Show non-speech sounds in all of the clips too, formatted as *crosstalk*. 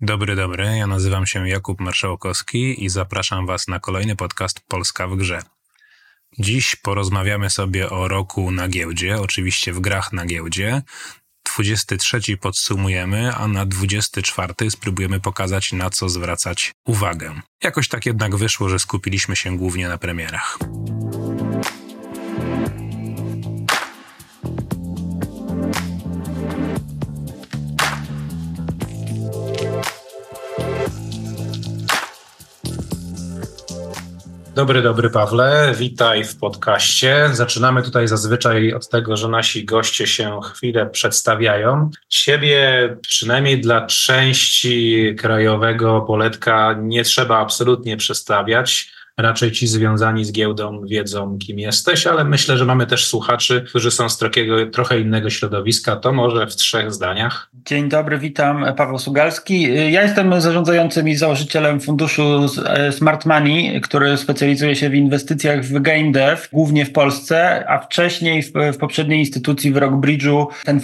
Dobry, dobry. Ja nazywam się Jakub Marszałkowski i zapraszam Was na kolejny podcast Polska w Grze. Dziś porozmawiamy sobie o roku na giełdzie, oczywiście w grach na giełdzie. 23 podsumujemy, a na 24 spróbujemy pokazać, na co zwracać uwagę. Jakoś tak jednak wyszło, że skupiliśmy się głównie na premierach. Dobry, dobry Pawle, witaj w podcaście. Zaczynamy tutaj zazwyczaj od tego, że nasi goście się chwilę przedstawiają. Ciebie, przynajmniej dla części krajowego poletka, nie trzeba absolutnie przedstawiać raczej ci związani z giełdą wiedzą, kim jesteś, ale myślę, że mamy też słuchaczy, którzy są z takiego trochę innego środowiska. To może w trzech zdaniach. Dzień dobry, witam. Paweł Sugalski. Ja jestem zarządzającym i założycielem funduszu Smart Money, który specjalizuje się w inwestycjach w game dev, głównie w Polsce, a wcześniej w, w poprzedniej instytucji w Rockbridge'u ten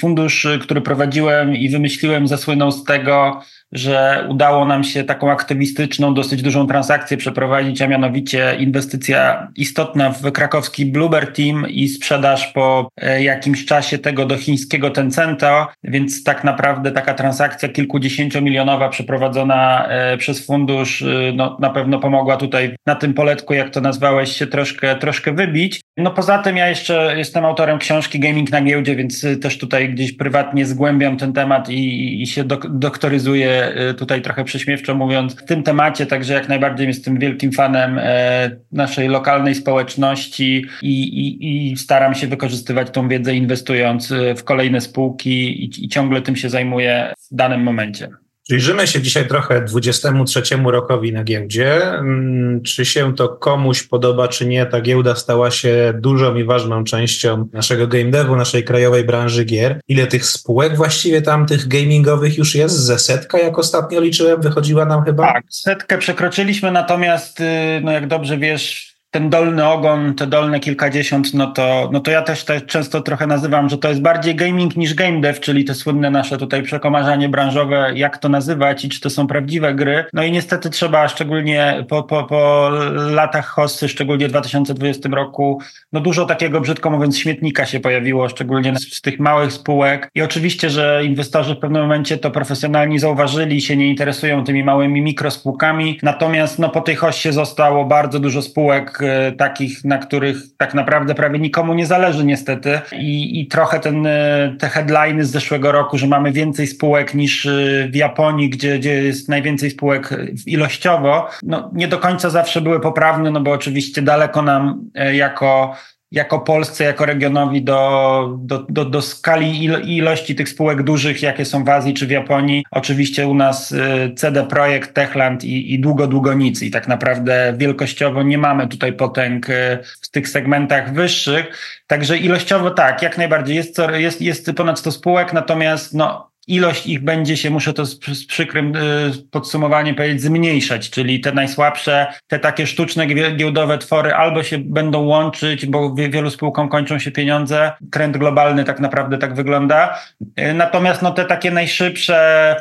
fundusz, który prowadziłem i wymyśliłem, zasłynął z tego, że udało nam się taką aktywistyczną, dosyć dużą transakcję przeprowadzić, a mianowicie inwestycja istotna w krakowski Bluebird Team i sprzedaż po e, jakimś czasie tego do chińskiego Tencenta, więc tak naprawdę taka transakcja kilkudziesięciomilionowa przeprowadzona e, przez fundusz e, no, na pewno pomogła tutaj na tym poletku, jak to nazwałeś, się troszkę, troszkę wybić. No poza tym ja jeszcze jestem autorem książki Gaming na giełdzie, więc też tutaj gdzieś prywatnie zgłębiam ten temat i, i się dok doktoryzuję Y, tutaj trochę prześmiewczo mówiąc, w tym temacie, także jak najbardziej jestem wielkim fanem e, naszej lokalnej społeczności i, i, i staram się wykorzystywać tą wiedzę inwestując e, w kolejne spółki i, i ciągle tym się zajmuję w danym momencie. Przyjrzymy się dzisiaj trochę 23 rokowi na giełdzie. Mm, czy się to komuś podoba, czy nie, ta giełda stała się dużą i ważną częścią naszego game devu, naszej krajowej branży gier. Ile tych spółek właściwie tam, tych gamingowych już jest? Ze setka, jak ostatnio liczyłem, wychodziła nam chyba? Tak, setkę przekroczyliśmy, natomiast, y, no jak dobrze wiesz, ten dolny ogon, te dolne kilkadziesiąt, no to, no to ja też te często trochę nazywam, że to jest bardziej gaming niż game dev, czyli te słynne nasze tutaj przekomarzanie branżowe, jak to nazywać i czy to są prawdziwe gry. No i niestety trzeba, szczególnie po, po, po latach hossy, szczególnie w 2020 roku, no dużo takiego, brzydko mówiąc, śmietnika się pojawiło, szczególnie z tych małych spółek. I oczywiście, że inwestorzy w pewnym momencie to profesjonalni zauważyli, się nie interesują tymi małymi mikrospółkami. Natomiast no, po tej hossie zostało bardzo dużo spółek, takich, na których tak naprawdę prawie nikomu nie zależy niestety. I, i trochę ten, e, te headliny z zeszłego roku, że mamy więcej spółek niż e, w Japonii, gdzie, gdzie jest najwięcej spółek ilościowo, no nie do końca zawsze były poprawne, no bo oczywiście daleko nam jako jako Polsce, jako regionowi do, do, do, do skali ilości tych spółek dużych, jakie są w Azji czy w Japonii. Oczywiście u nas y, CD Projekt, Techland i, i długo, długo nic. I tak naprawdę wielkościowo nie mamy tutaj potęg y, w tych segmentach wyższych. Także ilościowo tak, jak najbardziej jest, jest, jest ponad 100 spółek, natomiast no, ilość ich będzie się, muszę to z, z przykrym y, podsumowaniem powiedzieć, zmniejszać, czyli te najsłabsze, te takie sztuczne giełdowe twory albo się będą łączyć, bo wielu spółkom kończą się pieniądze. Trend globalny tak naprawdę tak wygląda. Y, natomiast no, te takie najszybsze,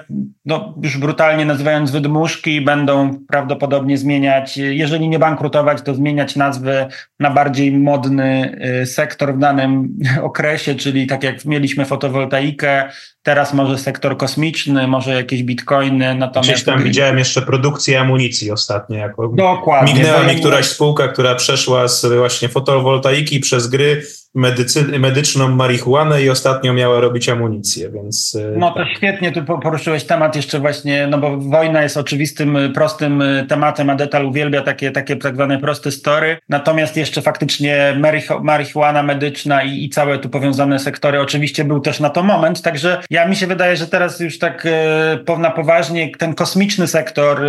no, już brutalnie nazywając wydmuszki, będą prawdopodobnie zmieniać, jeżeli nie bankrutować, to zmieniać nazwy na bardziej modny y, sektor w danym *laughs* okresie, czyli tak jak mieliśmy fotowoltaikę, Teraz może sektor kosmiczny, może jakieś bitcoiny. Natomiast Gdzieś tam widziałem jeszcze produkcję amunicji ostatnio. Jako Dokładnie. Mignęła mi któraś spółka, która przeszła z właśnie fotowoltaiki przez gry medycy, medyczną marihuanę i ostatnio miała robić amunicję, więc... E, no to tak. świetnie, tu poruszyłeś temat jeszcze właśnie, no bo wojna jest oczywistym, prostym e, tematem, a Detal uwielbia takie, takie tak zwane proste story, natomiast jeszcze faktycznie marihuana medyczna i, i całe tu powiązane sektory oczywiście był też na to moment, także ja mi się wydaje, że teraz już tak e, na poważnie ten kosmiczny sektor,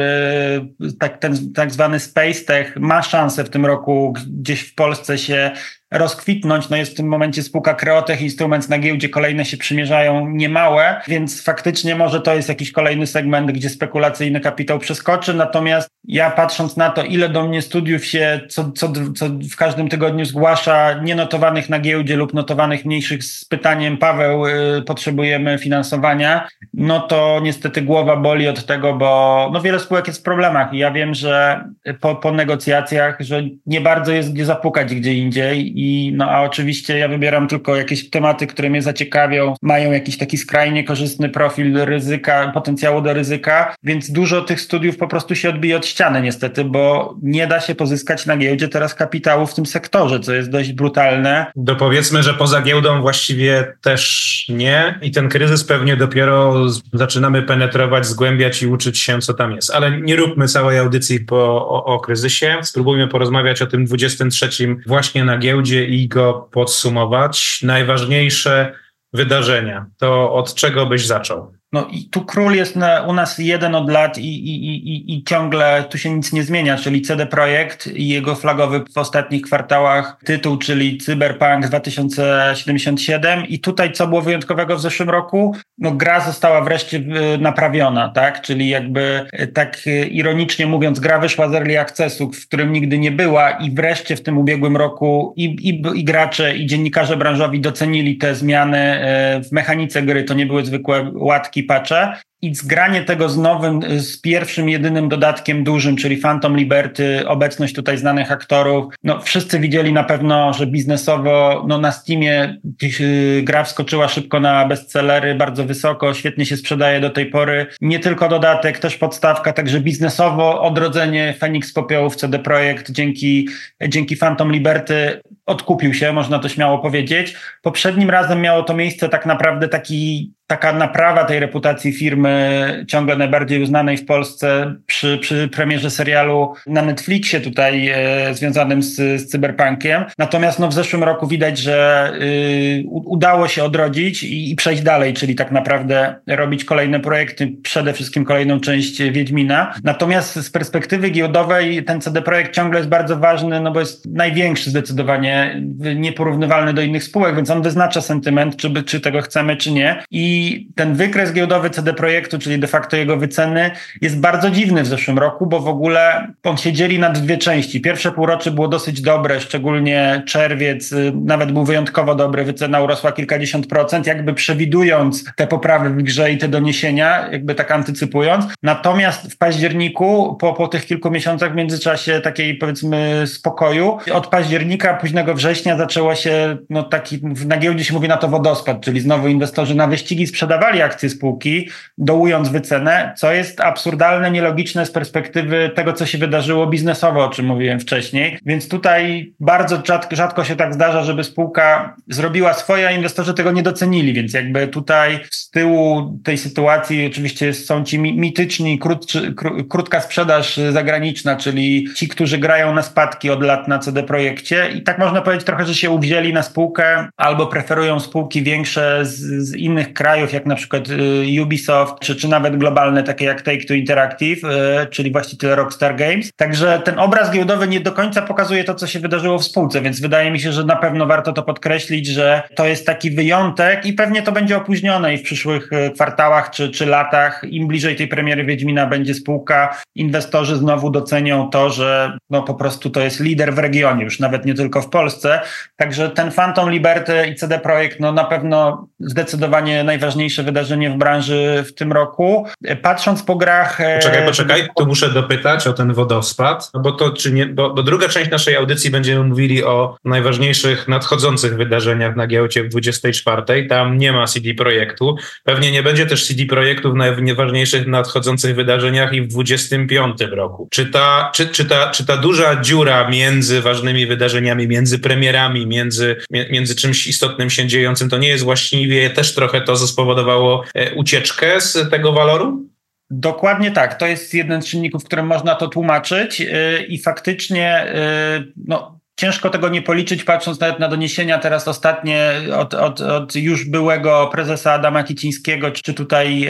tak, ten tak zwany space tech ma szansę w tym roku gdzieś w Polsce się rozkwitnąć. No jest w tym momencie spółka Kreotech Instruments na giełdzie, kolejne się przymierzają niemałe, więc faktycznie może to jest jakiś kolejny segment, gdzie spekulacyjny kapitał przeskoczy, natomiast ja patrząc na to, ile do mnie studiów się co, co, co w każdym tygodniu zgłasza, nienotowanych na giełdzie lub notowanych mniejszych z pytaniem Paweł, y, potrzebujemy finansowania, no to niestety głowa boli od tego, bo no wiele spółek jest w problemach. I ja wiem, że po, po negocjacjach, że nie bardzo jest gdzie zapukać gdzie indziej i no a oczywiście ja wybieram tylko jakieś tematy, które mnie zaciekawią, mają jakiś taki skrajnie korzystny profil ryzyka, potencjału do ryzyka, więc dużo tych studiów po prostu się odbije od ściany niestety, bo nie da się pozyskać na giełdzie teraz kapitału w tym sektorze, co jest dość brutalne. Dopowiedzmy, że poza giełdą właściwie też nie i ten kryzys pewnie dopiero zaczynamy penetrować, zgłębiać i uczyć się, co tam jest. Ale nie róbmy całej audycji po, o, o kryzysie. Spróbujmy porozmawiać o tym 23 właśnie na giełdzie i go podsumować. Najważniejsze wydarzenia. To od czego byś zaczął? No i tu król jest na, u nas jeden od lat i, i, i, i ciągle tu się nic nie zmienia, czyli CD Projekt i jego flagowy w ostatnich kwartałach tytuł, czyli Cyberpunk 2077 i tutaj co było wyjątkowego w zeszłym roku? No gra została wreszcie y, naprawiona, tak? Czyli jakby y, tak y, ironicznie mówiąc, gra wyszła z Early Accessu, w którym nigdy nie była i wreszcie w tym ubiegłym roku i, i, i gracze i dziennikarze branżowi docenili te zmiany w mechanice gry, to nie były zwykłe łatki patche i zgranie tego z nowym, z pierwszym, jedynym dodatkiem dużym, czyli Phantom Liberty, obecność tutaj znanych aktorów. No, wszyscy widzieli na pewno, że biznesowo no, na Steamie yy, gra wskoczyła szybko na bestsellery, bardzo wysoko, świetnie się sprzedaje do tej pory. Nie tylko dodatek, też podstawka, także biznesowo odrodzenie Phoenix Popiołów CD Projekt dzięki, dzięki Phantom Liberty odkupił się, można to śmiało powiedzieć. Poprzednim razem miało to miejsce tak naprawdę taki, taka naprawa tej reputacji firmy, ciągle najbardziej uznanej w Polsce przy, przy premierze serialu na Netflixie tutaj e, związanym z, z cyberpunkiem. Natomiast no, w zeszłym roku widać, że y, udało się odrodzić i, i, przejść dalej, czyli tak naprawdę robić kolejne projekty, przede wszystkim kolejną część Wiedźmina. Natomiast z perspektywy giełdowej ten CD Projekt ciągle jest bardzo ważny, no bo jest największy zdecydowanie nieporównywalny do innych spółek, więc on wyznacza sentyment, czy, czy tego chcemy, czy nie. I ten wykres giełdowy CD Projektu, czyli de facto jego wyceny, jest bardzo dziwny w zeszłym roku, bo w ogóle on się dzieli na dwie części. Pierwsze półrocze było dosyć dobre, szczególnie czerwiec, y, nawet był wyjątkowo dobry, wycena urosła kilkadziesiąt procent, jakby przewidując te poprawy w grze i te doniesienia, jakby tak antycypując. Natomiast w październiku, po, po tych kilku miesiącach w międzyczasie takiej powiedzmy spokoju, od października późnego września zaczęło się, no taki, na giełdzie się mówi na to wodospad, czyli znowu inwestorzy na wyścigi sprzedawali akcje spółki, dołując wycenę, co jest absurdalne, nielogiczne z perspektywy tego, co się wydarzyło biznesowo, o czym mówiłem wcześniej. Więc tutaj bardzo rzadko, się tak zdarza, żeby spółka zrobiła swoje, a inwestorzy tego nie docenili, więc jakby tutaj z tyłu tej sytuacji oczywiście są ci mityczni, krótczy, krótka sprzedaż zagraniczna, czyli ci, którzy grają na spadki od lat na CD Projekcie i tak można powiedzieć trochę, że się uwzięli na spółkę albo preferują spółki większe z, z innych krajów, jak na przykład y, Ubisoft, czy, czy nawet globalne, takie jak Take-Two Interactive, y, czyli właściciele Rockstar Games. Także ten obraz giełdowy nie do końca pokazuje to, co się wydarzyło w spółce, więc wydaje mi się, że na pewno warto to podkreślić, że to jest taki wyjątek i pewnie to będzie opóźnione i w przyszłych y, kwartałach czy, czy latach. Im bliżej tej premiery Wiedźmina będzie spółka, inwestorzy znowu docenią to, że no po prostu to jest lider w regionie, już nawet nie tylko w Polsce. Także ten Phantom Liberty i CD Projekt no na pewno zdecydowanie najważniejsze wydarzenie w branży w tym roku. Patrząc po grach... E, poczekaj, poczekaj, tu muszę dopytać o ten wodospad, no bo to czy nie, bo, bo druga część naszej audycji będziemy mówili o najważniejszych nadchodzących wydarzeniach na giełdzie w 24. Tam nie ma CD Projektu. Pewnie nie będzie też CD Projektu w najważniejszych nadchodzących wydarzeniach i w 25 roku. Czy ta, czy, czy ta, czy ta duża dziura między ważnymi wydarzeniami, między premierami, między, między czymś istotnym się dziejącym, to nie jest właściwie też trochę to, spowodowało e, ucieczkę z tego waloru? Dokładnie tak. To jest jeden z czynników, którym można to tłumaczyć e, i faktycznie e, no, Ciężko tego nie policzyć, patrząc nawet na doniesienia teraz ostatnie od, od, od już byłego prezesa Adama Kicińskiego, czy tutaj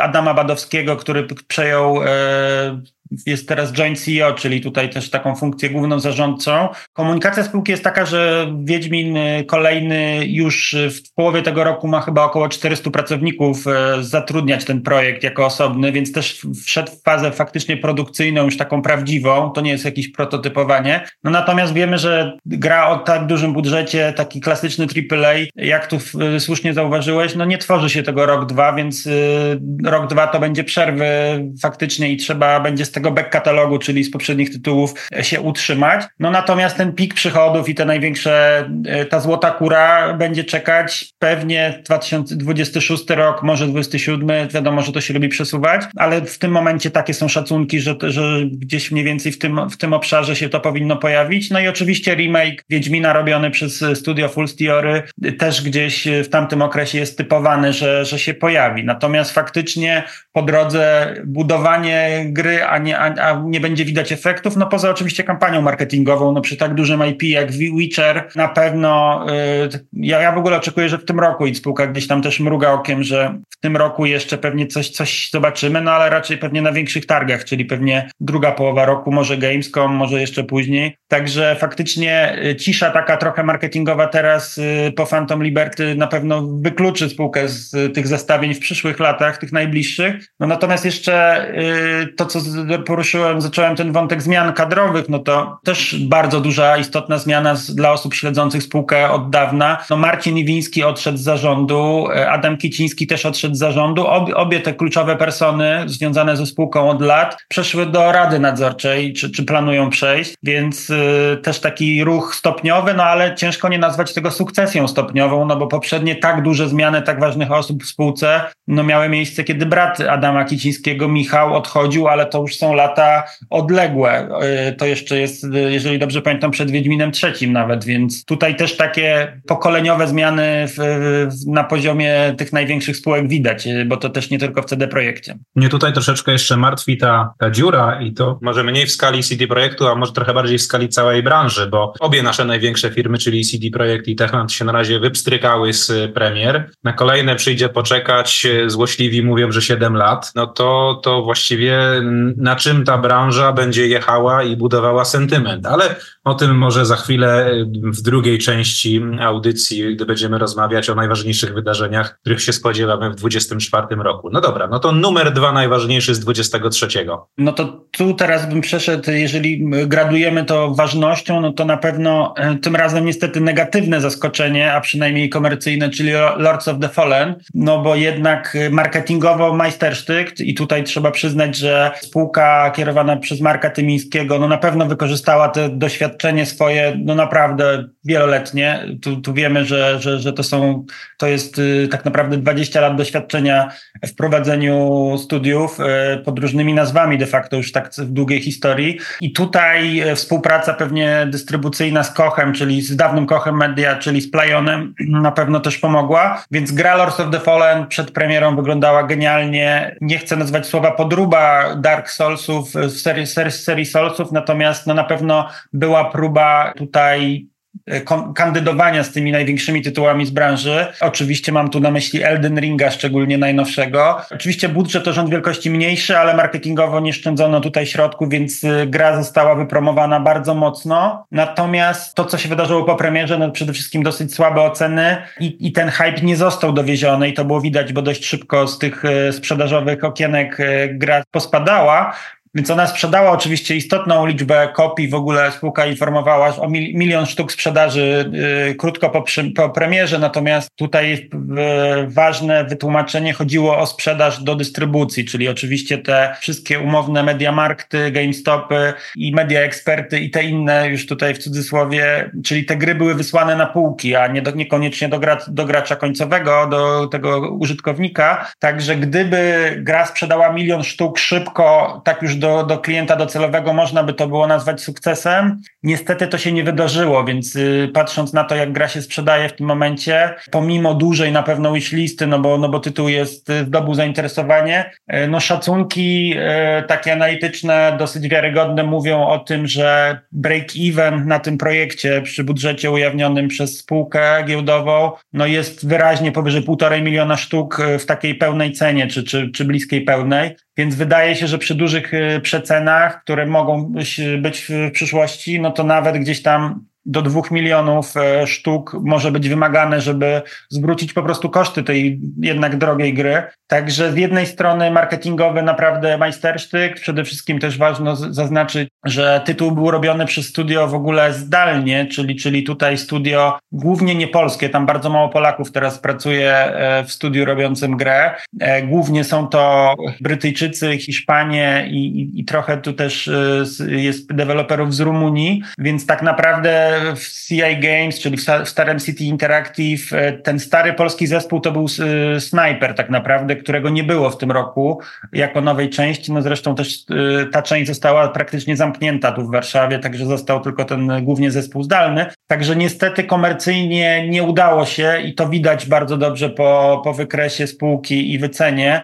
Adama Badowskiego, który przejął jest teraz joint CEO, czyli tutaj też taką funkcję główną zarządcą. Komunikacja spółki jest taka, że Wiedźmin kolejny już w połowie tego roku ma chyba około 400 pracowników zatrudniać ten projekt jako osobny, więc też wszedł w fazę faktycznie produkcyjną, już taką prawdziwą. To nie jest jakieś prototypowanie. No natomiast wiemy, że gra o tak dużym budżecie, taki klasyczny AAA, jak tu słusznie zauważyłeś, no nie tworzy się tego rok, dwa, więc y, rok, dwa to będzie przerwy faktycznie i trzeba będzie z tego back katalogu, czyli z poprzednich tytułów się utrzymać. No natomiast ten pik przychodów i te największe, y, ta złota kura będzie czekać pewnie 2026 rok, może 2027, wiadomo, że to się lubi przesuwać, ale w tym momencie takie są szacunki, że, że gdzieś mniej więcej w tym, w tym obszarze się to powinno pojawić. No i oczywiście remake Wiedźmina robiony przez studio Full Theory też gdzieś w tamtym okresie jest typowany, że, że się pojawi. Natomiast faktycznie po drodze budowanie gry, a nie, a, a nie będzie widać efektów, no poza oczywiście kampanią marketingową, no przy tak dużym IP jak Witcher na pewno y, ja, ja w ogóle oczekuję, że w tym roku i spółka gdzieś tam też mruga okiem, że w tym roku jeszcze pewnie coś, coś zobaczymy, no ale raczej pewnie na większych targach, czyli pewnie druga połowa roku, może Gamescom, może jeszcze później. Także faktycznie y, cisza taka trochę marketingowa teraz y, po Phantom Liberty na pewno wykluczy spółkę z y, tych zestawień w przyszłych latach, tych najbliższych. No natomiast jeszcze to, co poruszyłem, zacząłem ten wątek zmian kadrowych, no to też bardzo duża, istotna zmiana z, dla osób śledzących spółkę od dawna. No Marcin Iwiński odszedł z zarządu, Adam Kiciński też odszedł z zarządu. Obie, obie te kluczowe persony związane ze spółką od lat przeszły do Rady Nadzorczej, czy, czy planują przejść, więc y, też taki ruch stopniowy, no ale ciężko nie nazwać tego sukcesją stopniową, no bo poprzednie tak duże zmiany tak ważnych osób w spółce no miały miejsce, kiedy brat Adama Kicińskiego, Michał, odchodził, ale to już są lata odległe. Y, to jeszcze jest, jeżeli dobrze pamiętam, przed Wiedźminem trzecim nawet, więc tutaj też takie pokoleniowe zmiany w, na poziomie tych największych spółek widać, y, bo to też nie tylko w CD Projekcie. Mnie tutaj troszeczkę jeszcze martwi ta, ta dziura i to może mniej w skali CD Projektu, a może trochę bardziej w skali całej branży, bo obie nasze największe firmy, czyli CD Projekt i Techland się na razie wypstrykały z premier. Na kolejne przyjdzie poczekać, złośliwi mówią, że 7 lat. No to, to właściwie na czym ta branża będzie jechała i budowała sentyment, ale o tym może za chwilę w drugiej części audycji, gdy będziemy rozmawiać o najważniejszych wydarzeniach, których się spodziewamy w 2024 roku. No dobra, no to numer dwa najważniejszy z 23. No to tu teraz bym przeszedł, jeżeli gradujemy to ważnością, no to na pewno e, tym razem niestety negatywne zaskoczenie, a przynajmniej komercyjne, czyli Lords of the Fallen, no bo jednak marketingowo majstersztyk i tutaj trzeba przyznać, że spółka kierowana przez Marka Tymińskiego, no na pewno wykorzystała te doświadczenie swoje, no naprawdę wieloletnie. Tu, tu wiemy, że, że, że to są, to jest y, tak naprawdę 20 lat doświadczenia w prowadzeniu studiów y, pod różnymi nazwami de facto już tak w długiej historii. I tutaj y, współpraca pewnie dystrybucyjna z Kochem, czyli z dawnym Kochem Media, czyli z Playonem *clears throat* na pewno też pomogła. Więc gra Lords of the Fallen przed premierą wyglądała genialnie. Nie chcę nazwać słowa podruba Dark W serii, serii, serii natomiast no na pewno była próba tutaj E, kandydowania z tymi największymi tytułami z branży. Oczywiście mam tu na myśli Elden Ringa, szczególnie najnowszego. Oczywiście budżet to rząd wielkości mniejszy, ale marketingowo nie szczędzono tutaj środków, więc e, gra została wypromowana bardzo mocno. Natomiast to, co się wydarzyło po premierze, no przede wszystkim dosyć słabe oceny i, i ten hype nie został dowieziony i to było widać, bo dość szybko z tych e, sprzedażowych okienek gra pospadała. Więc ona sprzedała oczywiście istotną liczbę kopii, w ogóle spółka informowała o milion sztuk sprzedaży yy, krótko po, przy, po, premierze, natomiast tutaj yy, ważne wytłumaczenie chodziło o sprzedaż do dystrybucji, czyli oczywiście te wszystkie umowne Mediamarkty, GameStopy i Media Eksperty i te inne już tutaj w cudzysłowie, czyli te gry były wysłane na półki, a nie do, niekoniecznie do, gra, do gracza końcowego, do tego użytkownika. Także gdyby gra sprzedała milion sztuk szybko, tak już do, do klienta docelowego można by to było nazwać sukcesem. Niestety to się nie wydarzyło, więc y, patrząc na to, jak gra się sprzedaje w tym momencie, pomimo dużej na pewno listy, no bo, no bo tytuł jest, y, zdobył zainteresowanie, y, no szacunki takie analityczne, dosyć wiarygodne mówią o tym, że break-even na tym projekcie przy budżecie ujawnionym przez spółkę giełdową, no jest wyraźnie powyżej półtorej miliona sztuk w takiej pełnej cenie, czy, czy, czy bliskiej pełnej. Więc wydaje się, że przy dużych przecenach, które mogą być w przyszłości, no to nawet gdzieś tam do dwóch milionów e, sztuk może być wymagane, żeby zwrócić po prostu koszty tej jednak drogiej gry. Także z jednej strony marketingowy naprawdę majstersztyk, przede wszystkim też ważno zaznaczyć, że tytuł był robiony przez studio w ogóle zdalnie, czyli, czyli tutaj studio głównie nie polskie, tam bardzo mało Polaków teraz pracuje e, w studiu robiącym grę. E, głównie są to Brytyjczycy, Hiszpanie i, i, i trochę tu też jest deweloperów z Rumunii, więc tak naprawdę w CI Games, czyli w starym City Interactive, e, ten stary polski zespół to był e, Sniper tak naprawdę, którego nie było w tym roku jako nowej części. No zresztą też e, ta część została praktycznie zamknięta tu w Warszawie, także został tylko ten głównie zespół zdalny. Także niestety komercyjnie nie udało się i to widać bardzo dobrze po, po wykresie spółki i wycenie.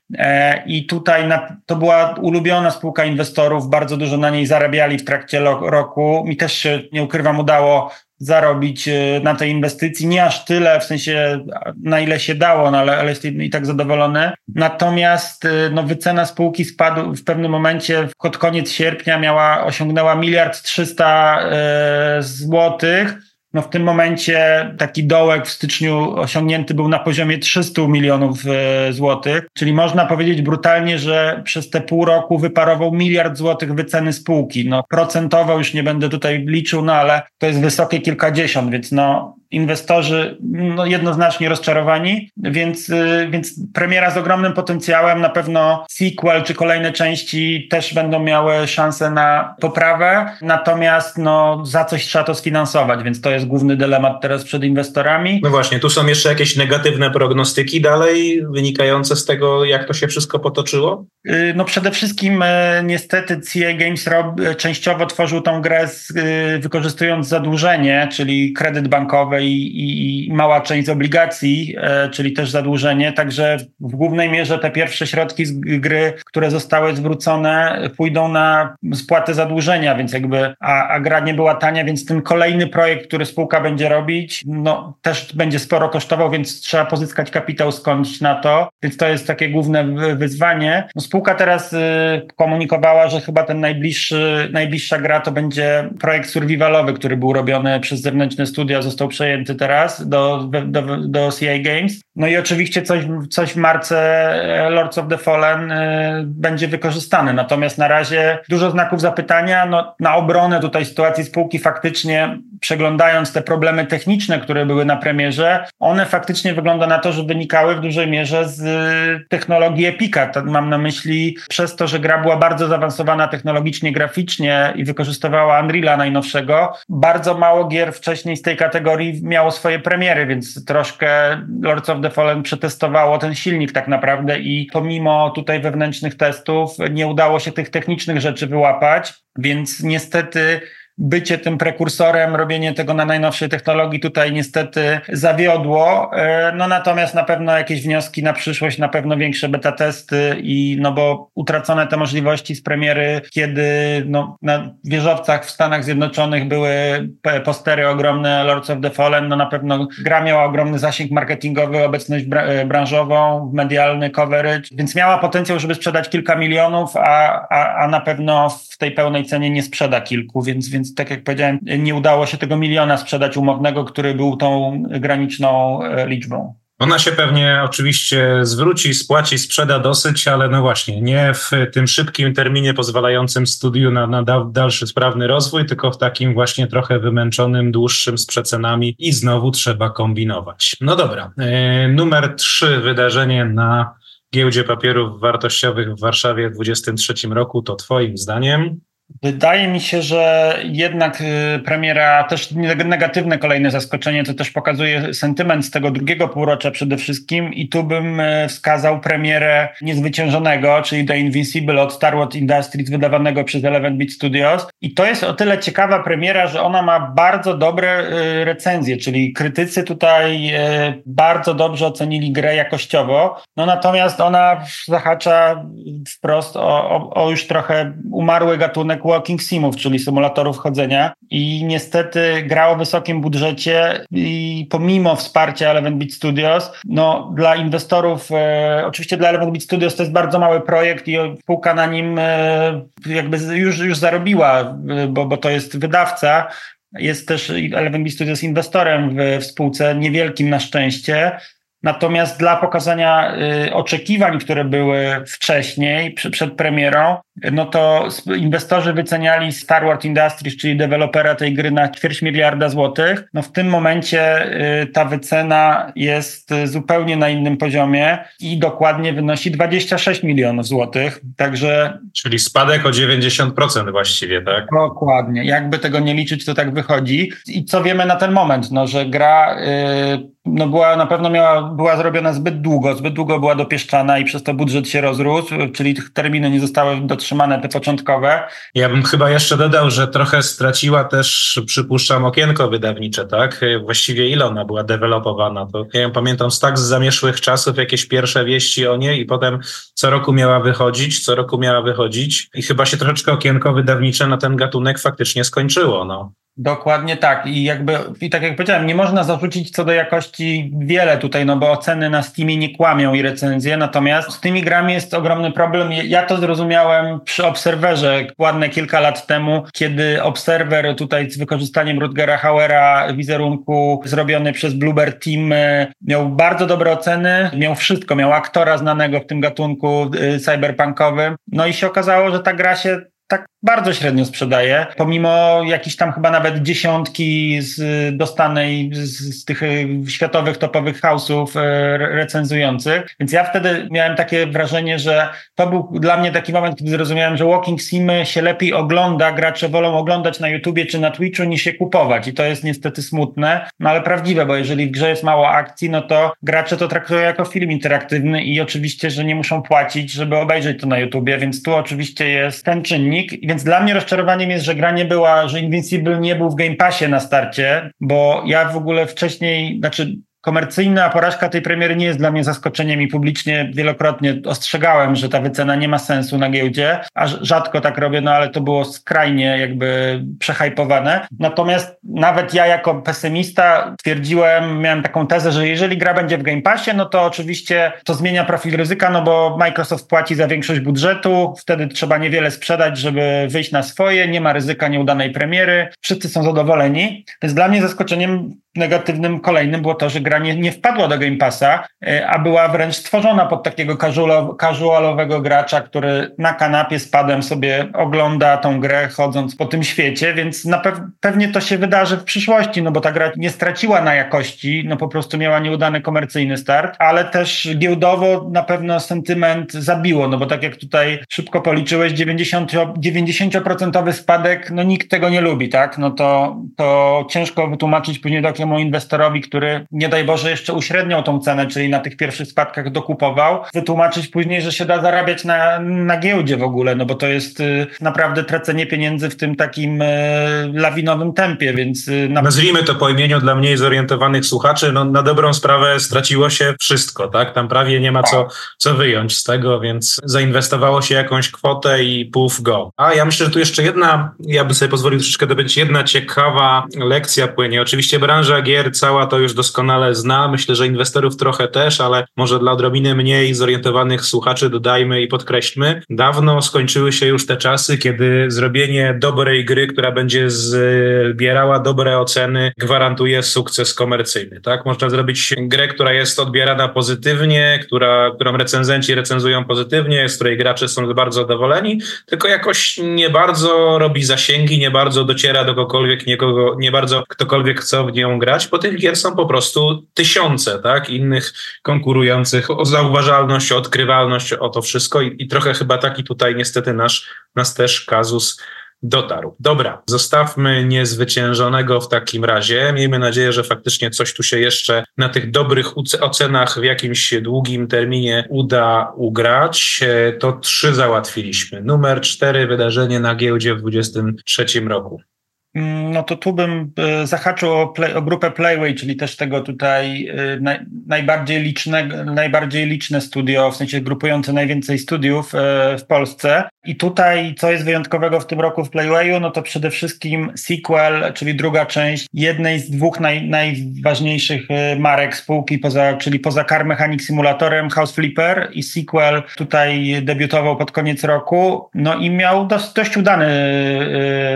I tutaj na, to była ulubiona spółka inwestorów, bardzo dużo na niej zarabiali w trakcie roku. Mi też się, nie ukrywam, udało zarobić e, na tej inwestycji. Nie aż tyle, w sensie na ile się dało, no ale, ale jestem i tak zadowolony. Natomiast e, no, wycena spółki spadł w pewnym momencie, pod koniec sierpnia miała, osiągnęła miliard trzysta e, złotych no w tym momencie taki dołek w styczniu osiągnięty był na poziomie 300 milionów e, złotych, czyli można powiedzieć brutalnie, że przez te pół roku wyparował miliard złotych wyceny spółki. No procentowo już nie będę tutaj liczył, no ale to jest wysokie kilkadziesiąt, więc no inwestorzy no, jednoznacznie rozczarowani, więc, y, więc premiera z ogromnym potencjałem, na pewno sequel czy kolejne części też będą miały szansę na poprawę, natomiast no, za coś trzeba to sfinansować, więc to jest główny dylemat teraz przed inwestorami. No właśnie, tu są jeszcze jakieś negatywne prognostyki dalej wynikające z tego, jak to się wszystko potoczyło? Y, no przede wszystkim y, niestety CA Games Rob częściowo tworzył tą grę z, wykorzystując zadłużenie, czyli kredyt bankowy i, i mała część z obligacji, e, czyli też zadłużenie. Także w głównej mierze te pierwsze środki z gry, które zostały zwrócone, pójdą na spłatę zadłużenia, więc jakby, a, a gra nie była tania, więc ten kolejny projekt, który spółka będzie robić, no też będzie sporo kosztował, więc trzeba pozyskać kapitał skądś na to, więc to jest takie główne wyzwanie. No, spółka teraz y, komunikowała, że chyba ten najbliższy, najbliższa gra to będzie projekt survivalowy, który był robiony przez zewnętrzne studia, został przejęty przejęty teraz do, do, do CI Games. No i oczywiście coś, coś w marce e, Lords of the Fallen y, będzie wykorzystane. Natomiast na razie dużo znaków zapytania. No, na obronę tutaj sytuacji spółki faktycznie przeglądając te problemy techniczne, które były na premierze, one faktycznie wygląda na to, że wynikały w dużej mierze z y, technologii Epika. Mam na myśli przez to, że gra była bardzo zaawansowana technologicznie, graficznie i wykorzystywała Unreala najnowszego. Bardzo mało gier wcześniej z tej kategorii miało swoje premiery, więc troszkę Lords of the Fallen przetestowało ten silnik tak naprawdę i pomimo tutaj wewnętrznych testów nie udało się tych technicznych rzeczy wyłapać, więc niestety bycie tym prekursorem, robienie tego na najnowszej technologii tutaj niestety zawiodło. E, no natomiast na pewno jakieś wnioski na przyszłość, na pewno większe beta testy i no bo utracone te możliwości z premiery, kiedy no, na wieżowcach w Stanach Zjednoczonych były postery ogromne Lords of the Fallen, no na pewno gra miała ogromny zasięg marketingowy, obecność e, branżową, medialny coverage, więc miała potencjał, żeby sprzedać kilka milionów, a, a, a na pewno w tej pełnej cenie nie sprzeda kilku, więc, więc więc tak jak powiedziałem, nie udało się tego miliona sprzedać umownego, który był tą graniczną e, liczbą. Ona się pewnie oczywiście zwróci, spłaci, sprzeda dosyć, ale no właśnie, nie w tym szybkim terminie pozwalającym studiu na, na dalszy sprawny rozwój, tylko w takim właśnie trochę wymęczonym, dłuższym z przecenami i znowu trzeba kombinować. No dobra, e, numer trzy wydarzenie na giełdzie papierów wartościowych w Warszawie w 2023 roku to Twoim zdaniem Wydaje mi się, że jednak y, premiera, też negatywne kolejne zaskoczenie, to też pokazuje sentyment z tego drugiego półrocza przede wszystkim i tu bym y, wskazał premierę niezwyciężonego, czyli The Invincible od Star Wars Industries wydawanego przez Eleven Beat Studios. I to jest o tyle ciekawa premiera, że ona ma bardzo dobre y, recenzje, czyli krytycy tutaj bardzo dobrze ocenili grę jakościowo, no natomiast ona zahacza wprost o, o, o już trochę umarły gatunek walking simów, czyli symulatorów chodzenia. I niestety gra o wysokim budżecie i pomimo wsparcia Eleven Beat Studios, no dla inwestorów, e, oczywiście dla Eleven Beat Studios to jest bardzo mały projekt i spółka na nim e, jakby już, już zarobiła, e, bo, bo to jest wydawca, jest też Eleven Beat Studios inwestorem w, w spółce, niewielkim na szczęście, Natomiast dla pokazania y, oczekiwań, które były wcześniej, przed premierą, no to inwestorzy wyceniali Starward Industries, czyli dewelopera tej gry na ćwierć miliarda złotych. No w tym momencie y, ta wycena jest zupełnie na innym poziomie i dokładnie wynosi 26 milionów złotych. Także. Czyli spadek o 90% właściwie, tak? Dokładnie. Jakby tego nie liczyć, to tak wychodzi. I co wiemy na ten moment? No, że gra. Yy, no była, na pewno miała, była zrobiona zbyt długo, zbyt długo była dopieszczana i przez to budżet się rozrósł, czyli tych terminy nie zostały dotrzymane, te początkowe. Ja bym chyba jeszcze dodał, że trochę straciła też, przypuszczam, okienko wydawnicze, tak? Właściwie ile ona była dewelopowana? To ja ją pamiętam z tak z zamieszłych czasów, jakieś pierwsze wieści o niej i potem co roku miała wychodzić, co roku miała wychodzić i chyba się troszeczkę okienko wydawnicze na ten gatunek faktycznie skończyło, no. Dokładnie tak. I jakby, i tak jak powiedziałem, nie można zarzucić co do jakości wiele tutaj, no bo oceny na Steamie nie kłamią i recenzje, natomiast z tymi grami jest ogromny problem. Ja to zrozumiałem przy Obserwerze ładne kilka lat temu, kiedy Obserwer tutaj z wykorzystaniem Rutgera Hauera wizerunku zrobiony przez Bluebird Team e, miał bardzo dobre oceny, miał wszystko, miał aktora znanego w tym gatunku e, cyberpunkowym, no i się okazało, że ta gra się tak bardzo średnio sprzedaje, pomimo jakichś tam chyba nawet dziesiątki z dostanej z, z tych e, światowych topowych house'ów e, recenzujących. Więc ja wtedy miałem takie wrażenie, że to był dla mnie taki moment, kiedy zrozumiałem, że Walking Simy się lepiej ogląda, gracze wolą oglądać na YouTubie czy na Twitchu niż się kupować i to jest niestety smutne, no ale prawdziwe, bo jeżeli w grze jest mało akcji, no to gracze to traktują jako film interaktywny i oczywiście, że nie muszą płacić, żeby obejrzeć to na YouTubie, więc tu oczywiście jest ten czynnik, więc dla mnie rozczarowaniem jest, że gra nie była, że Invincible nie był w Game Passie na starcie, bo ja w ogóle wcześniej, znaczy komercyjna porażka tej premiery nie jest dla mnie zaskoczeniem i publicznie wielokrotnie ostrzegałem, że ta wycena nie ma sensu na giełdzie, a rzadko tak robię, no ale to było skrajnie jakby przehajpowane. Natomiast nawet ja jako pesymista twierdziłem, miałem taką tezę, że jeżeli gra będzie w Game Passie, no to oczywiście to zmienia profil ryzyka, no bo Microsoft płaci za większość budżetu, wtedy trzeba niewiele sprzedać, żeby wyjść na swoje, nie ma ryzyka nieudanej premiery, wszyscy są zadowoleni. Więc dla mnie zaskoczeniem negatywnym kolejnym było to, że gra nie, nie wpadła do Game Passa, e, a była wręcz stworzona pod takiego casualowego gracza, który na kanapie z padem sobie ogląda tą grę chodząc po tym świecie, więc na pew pewnie to się wydarzy w przyszłości, no bo ta gra nie straciła na jakości, no po prostu miała nieudany komercyjny start, ale też giełdowo na pewno sentyment zabiło, no bo tak jak tutaj szybko policzyłeś, 90, 90% spadek, no nikt tego nie lubi, tak? No to, to ciężko wytłumaczyć później do takiemu inwestorowi, który nie daj Boże jeszcze uśredniał tą cenę, czyli na tych pierwszych spadkach dokupował, wytłumaczyć później, że się da zarabiać na, na giełdzie w ogóle, no bo to jest y, naprawdę tracenie pieniędzy w tym takim y, lawinowym tempie, więc... Y, na... Nazwijmy to po imieniu dla mniej zorientowanych słuchaczy, no na dobrą sprawę straciło się wszystko, tak? Tam prawie nie ma co, tak. co wyjąć z tego, więc zainwestowało się jakąś kwotę i puf go. A ja myślę, że tu jeszcze jedna, ja bym sobie pozwolił troszeczkę dobyć, jedna ciekawa lekcja płynie. Oczywiście branża branża gier cała to już doskonale zna. Myślę, że inwestorów trochę też, ale może dla odrobiny mniej zorientowanych słuchaczy dodajmy i podkreślmy. Dawno skończyły się już te czasy, kiedy zrobienie dobrej gry, która będzie zbierała dobre oceny, gwarantuje sukces komercyjny. Tak? Można zrobić grę, która jest odbierana pozytywnie, która, którą recenzenci recenzują pozytywnie, z której gracze są bardzo zadowoleni, tylko jakoś nie bardzo robi zasięgi, nie bardzo dociera do kogokolwiek, nie, kogo, nie bardzo ktokolwiek chce w nią grać, bo tych gier są po prostu tysiące, tak, innych konkurujących o zauważalność, o odkrywalność, o to wszystko i, i trochę chyba taki tutaj niestety nasz, nas też kazus dotarł. Dobra, zostawmy niezwyciężonego w takim razie. Miejmy nadzieję, że faktycznie coś tu się jeszcze na tych dobrych ocenach w jakimś długim terminie uda ugrać. E, to trzy załatwiliśmy. Numer cztery, wydarzenie na giełdzie w 2023 roku. Mm, no to tu bym e, zahaczył o, play, o grupę Playway, czyli też tego tutaj e, naj, najbardziej, liczne, najbardziej liczne studio, w sensie grupujące najwięcej studiów e, w Polsce. I tutaj, co jest wyjątkowego w tym roku w Playwayu, no to przede wszystkim sequel, czyli druga część jednej z dwóch naj, najważniejszych marek spółki, poza, czyli poza Car Mechanic Simulatorem House Flipper i sequel tutaj debiutował pod koniec roku. No i miał dość, dość udany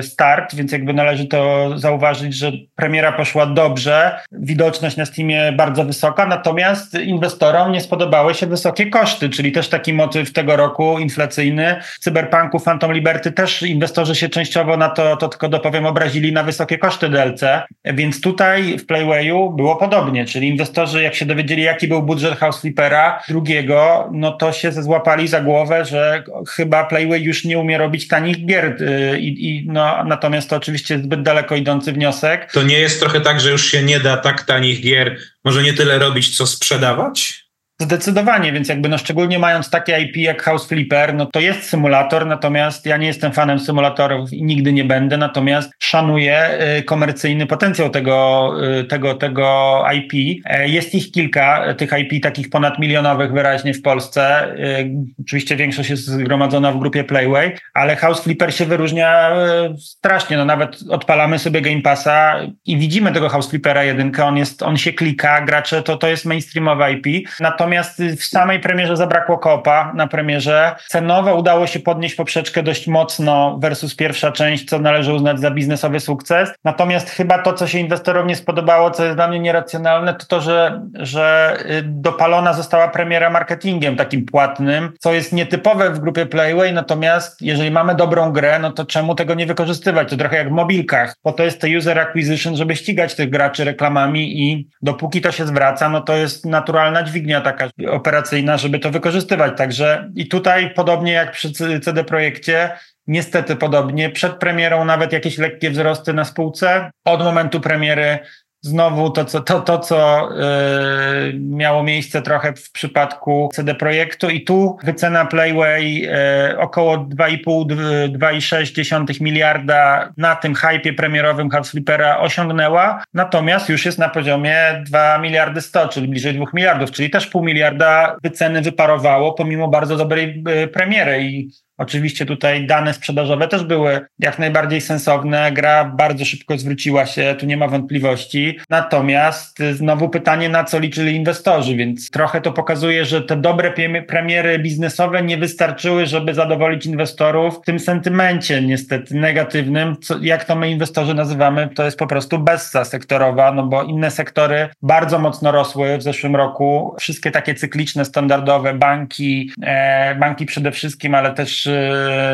start, więc jakby należy należy to zauważyć, że premiera poszła dobrze, widoczność na Steamie bardzo wysoka, natomiast inwestorom nie spodobały się wysokie koszty, czyli też taki motyw tego roku inflacyjny. Cyberpunku Phantom Liberty też inwestorzy się częściowo na to, to tylko dopowiem, obrazili na wysokie koszty DLC, więc tutaj w Playwayu było podobnie, czyli inwestorzy jak się dowiedzieli, jaki był budżet House Flippera drugiego, no to się złapali za głowę, że chyba Playway już nie umie robić tanich gier y, i no, natomiast to oczywiście zbyt daleko idący wniosek. To nie jest trochę tak, że już się nie da tak tanich gier, może nie tyle robić, co sprzedawać? Zdecydowanie, więc jakby no szczególnie mając takie IP jak House Flipper, no to jest symulator, natomiast ja nie jestem fanem symulatorów i nigdy nie będę, natomiast szanuję y, komercyjny potencjał tego, y, tego, tego IP. E, jest ich kilka, tych IP takich ponad milionowych wyraźnie w Polsce. Y, oczywiście większość jest zgromadzona w grupie Playway, ale House Flipper się wyróżnia strasznie, no nawet odpalamy sobie Game Passa i widzimy tego House Flippera jedynkę, on jest, on się klika, gracze, to, to jest mainstreamowe IP, natomiast Natomiast w samej premierze zabrakło kopa na premierze. Cenowo udało się podnieść poprzeczkę dość mocno versus pierwsza część, co należy uznać za biznesowy sukces. Natomiast chyba to, co się inwestorom nie spodobało, co jest dla mnie nieracjonalne, to to, że, że y, dopalona została premiera marketingiem takim płatnym, co jest nietypowe w grupie Playway. Natomiast jeżeli mamy dobrą grę, no to czemu tego nie wykorzystywać? To trochę jak w mobilkach. Po to jest to user acquisition, żeby ścigać tych graczy reklamami i dopóki to się zwraca, no to jest naturalna dźwignia taka taka operacyjna, żeby to wykorzystywać. Także i tutaj podobnie jak przy CD Projekcie, niestety podobnie, przed premierą nawet jakieś lekkie wzrosty na spółce, od momentu premiery Znowu to, co, to, to, co yy, miało miejsce trochę w przypadku CD Projektu. I tu wycena Playway yy, około 2,5-2,6 miliarda na tym hypie premierowym House Flippera osiągnęła, natomiast już jest na poziomie 2 miliardy 100, czyli bliżej 2 miliardów, czyli też pół miliarda wyceny wyparowało pomimo bardzo dobrej yy, premiery. I Oczywiście tutaj dane sprzedażowe też były jak najbardziej sensowne. Gra bardzo szybko zwróciła się, tu nie ma wątpliwości. Natomiast znowu pytanie, na co liczyli inwestorzy, więc trochę to pokazuje, że te dobre premiery biznesowe nie wystarczyły, żeby zadowolić inwestorów w tym sentymencie niestety negatywnym. Co, jak to my inwestorzy nazywamy, to jest po prostu bessa sektorowa, no bo inne sektory bardzo mocno rosły w zeszłym roku. Wszystkie takie cykliczne, standardowe banki, e, banki przede wszystkim, ale też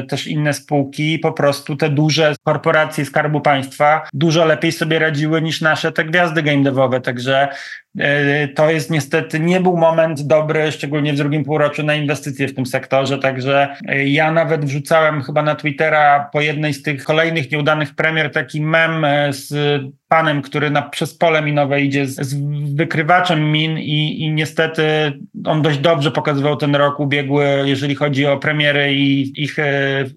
też inne spółki, po prostu te duże korporacje Skarbu Państwa dużo lepiej sobie radziły niż nasze te gwiazdy game devowe, także to jest niestety, nie był moment dobry, szczególnie w drugim półroczu na inwestycje w tym sektorze, także e, ja nawet wrzucałem chyba na Twittera po jednej z tych kolejnych nieudanych premier taki mem e, z panem, który na, przez pole minowe idzie z, z wykrywaczem min i, i niestety on dość dobrze pokazywał ten rok ubiegły, jeżeli chodzi o premiery i ich e,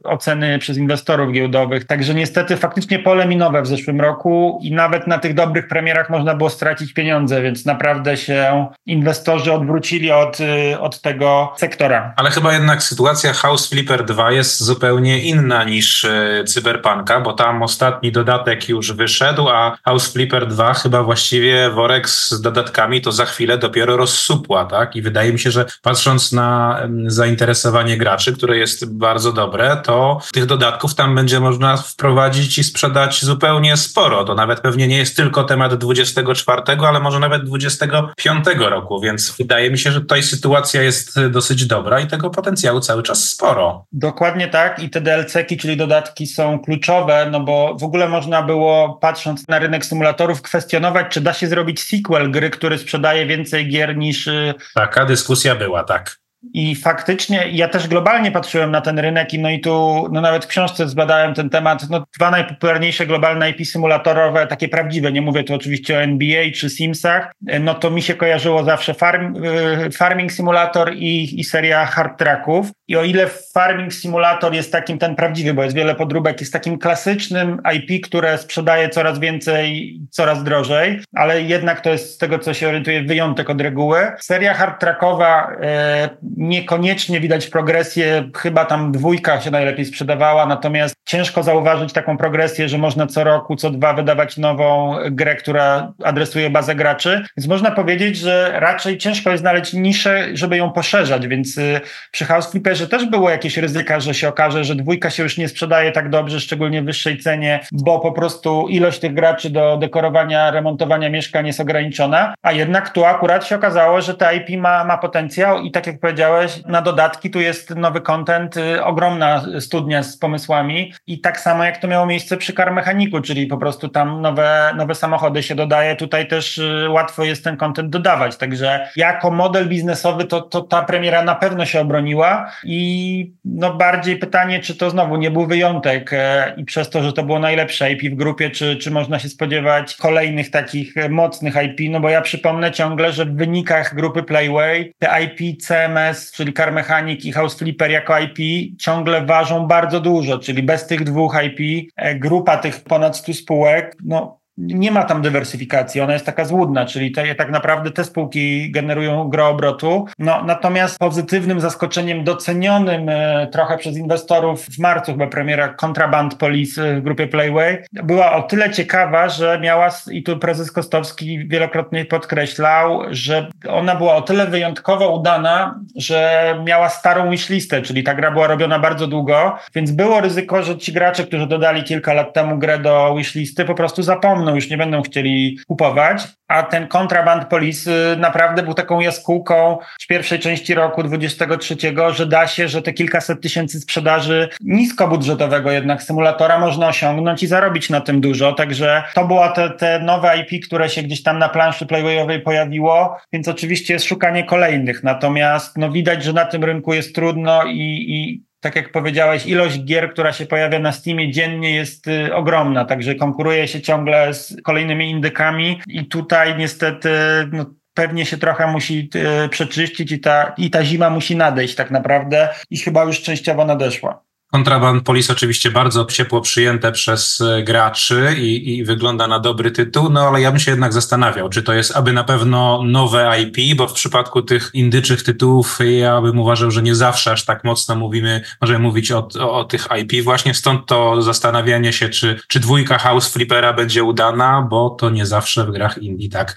oceny przez inwestorów giełdowych. Także niestety faktycznie pole minowe w zeszłym roku i nawet na tych dobrych premierach można było stracić pieniądze, więc naprawdę się inwestorzy odwrócili od, y, od tego sektora. Ale chyba jednak sytuacja House Flipper 2 jest zupełnie inna niż y, Cyberpunka, bo tam ostatni dodatek już wyszedł, a House Flipper 2 chyba właściwie worek z dodatkami to za chwilę dopiero rozsupła, tak? I wydaje mi się, że patrząc na zainteresowanie graczy, które jest bardzo dobre, to tych dodatków tam będzie można wprowadzić i sprzedać zupełnie sporo. To nawet pewnie nie jest tylko temat 24, ale może nawet 20 2025 roku, więc wydaje mi się, że tutaj sytuacja jest dosyć dobra i tego potencjału cały czas sporo. Dokładnie tak i te DLC-ki, czyli dodatki są kluczowe, no bo w ogóle można było, patrząc na rynek symulatorów, kwestionować, czy da się zrobić sequel gry, który sprzedaje więcej gier niż... Y, Taka dyskusja była, tak I faktycznie ja też globalnie patrzyłem na ten rynek i no i tu no nawet w książce zbadałem ten temat. No, dwa najpopularniejsze globalne IP symulatorowe, takie prawdziwe, nie mówię tu oczywiście o NBA czy Simsach, no to mi się kojarzyło zawsze farm, y, Farming Simulator i, i seria Hard Tracków. I o ile Farming Simulator jest takim ten prawdziwy, bo jest wiele podróbek, jest takim klasycznym IP, które sprzedaje coraz więcej, coraz drożej, ale jednak to jest z tego, co się orientuje, wyjątek od reguły. Seria Hard Trackowa e, niekoniecznie widać progresję, chyba tam dwójka się najlepiej sprzedawała, natomiast ciężko zauważyć taką progresję, że można co roku, co dwa wydawać nową grę, która adresuje bazę graczy. Więc można powiedzieć, że raczej ciężko jest znaleźć niszę, żeby ją poszerzać, więc y, przy House Flipperze też było jakieś ryzyka, że się okaże, że dwójka się już nie sprzedaje tak dobrze, szczególnie w wyższej cenie, bo po prostu ilość tych graczy do dekorowania, remontowania mieszkań jest ograniczona, a jednak tu akurat się okazało, że ta IP ma, ma potencjał i tak jak powiedziałeś, na dodatki tu jest nowy content, y, ogromna studnia z pomysłami i tak samo jak to miało miejsce przy Car Mechaniku, czyli po prostu tam nowe, nowe samochody się dodaje, tutaj też y, łatwo jest ten content dodawać, także jako model biznesowy to, to ta premiera na pewno się obroniła i no bardziej pytanie, czy to znowu nie był wyjątek e, i przez to, że to było najlepsze IP w grupie, czy, czy można się spodziewać kolejnych takich e, mocnych IP, no bo ja przypomnę ciągle, że w wynikach grupy Playway te IP CMS, czyli Car Mechanic i House Flipper jako IP ciągle ważą bardzo dużo, czyli bez tych dwóch IP e, grupa tych ponad 100 spółek, no nie ma tam dywersyfikacji, ona jest taka złudna, czyli te, tak naprawdę te spółki generują gro obrotu. No, natomiast pozytywnym zaskoczeniem docenionym e, trochę przez inwestorów w marcu chyba premiera Contraband Police w grupie Playway była o tyle ciekawa, że miała, i tu prezes Kostowski wielokrotnie podkreślał, że ona była o tyle wyjątkowo udana, że miała starą wishlistę, czyli ta gra była robiona bardzo długo, więc było ryzyko, że ci gracze, którzy dodali kilka lat temu grę do wishlisty po prostu zapomną no już nie będą chcieli kupować, a ten kontraband polis naprawdę był taką jaskółką w pierwszej części roku 23, że da się, że te kilkaset tysięcy sprzedaży niskobudżetowego jednak symulatora można osiągnąć i zarobić na tym dużo, także to było te, te nowe IP, które się gdzieś tam na planszy playwayowej pojawiło, więc oczywiście jest szukanie kolejnych, natomiast no widać, że na tym rynku jest trudno i, i tak jak powiedziałeś, ilość gier, która się pojawia na Steamie dziennie jest y, ogromna, także konkuruje się ciągle z kolejnymi indykami i tutaj niestety no, pewnie się trochę musi y, przeczyścić i ta, i ta zima musi nadejść tak naprawdę i chyba już częściowo nadeszła. Contraband Police oczywiście bardzo ciepło przyjęte przez e, graczy i, i, wygląda na dobry tytuł, no ale ja bym się jednak zastanawiał, czy to jest aby na pewno nowe IP, bo w przypadku tych indyczych tytułów ja bym uważał, że nie zawsze aż tak mocno mówimy, możemy mówić o, o, o tych IP, właśnie stąd to zastanawianie się, czy, czy dwójka House Flippera będzie udana, bo to nie zawsze w grach indie tak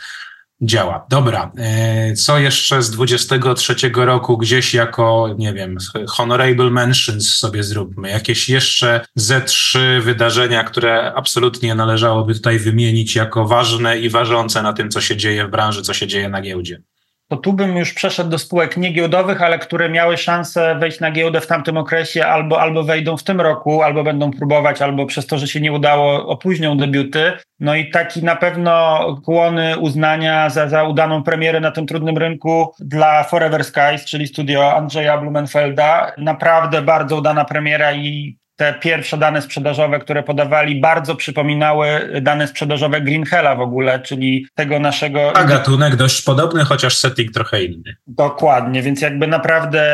działa. Dobra, e, co jeszcze z 23 roku gdzieś jako, nie wiem, honorable mentions sobie zróbmy. Jakieś jeszcze ze trzy wydarzenia, które absolutnie należałoby tutaj wymienić jako ważne i ważące na tym, co się dzieje w branży, co się dzieje na giełdzie to tu bym już przeszedł do spółek niegiełdowych, ale które miały szansę wejść na giełdę w tamtym okresie, albo, albo wejdą w tym roku, albo będą próbować, albo przez to, że się nie udało, opóźnią debiuty. No i taki na pewno kłony uznania za, za udaną premierę na tym trudnym rynku dla Forever Skies, czyli studio Andrzeja Blumenfelda. Naprawdę bardzo udana premiera i te pierwsze dane sprzedażowe, które podawali, bardzo przypominały dane sprzedażowe Greenhella w ogóle, czyli tego naszego. A gatunek dość podobny, chociaż setting trochę inny. Dokładnie, więc jakby naprawdę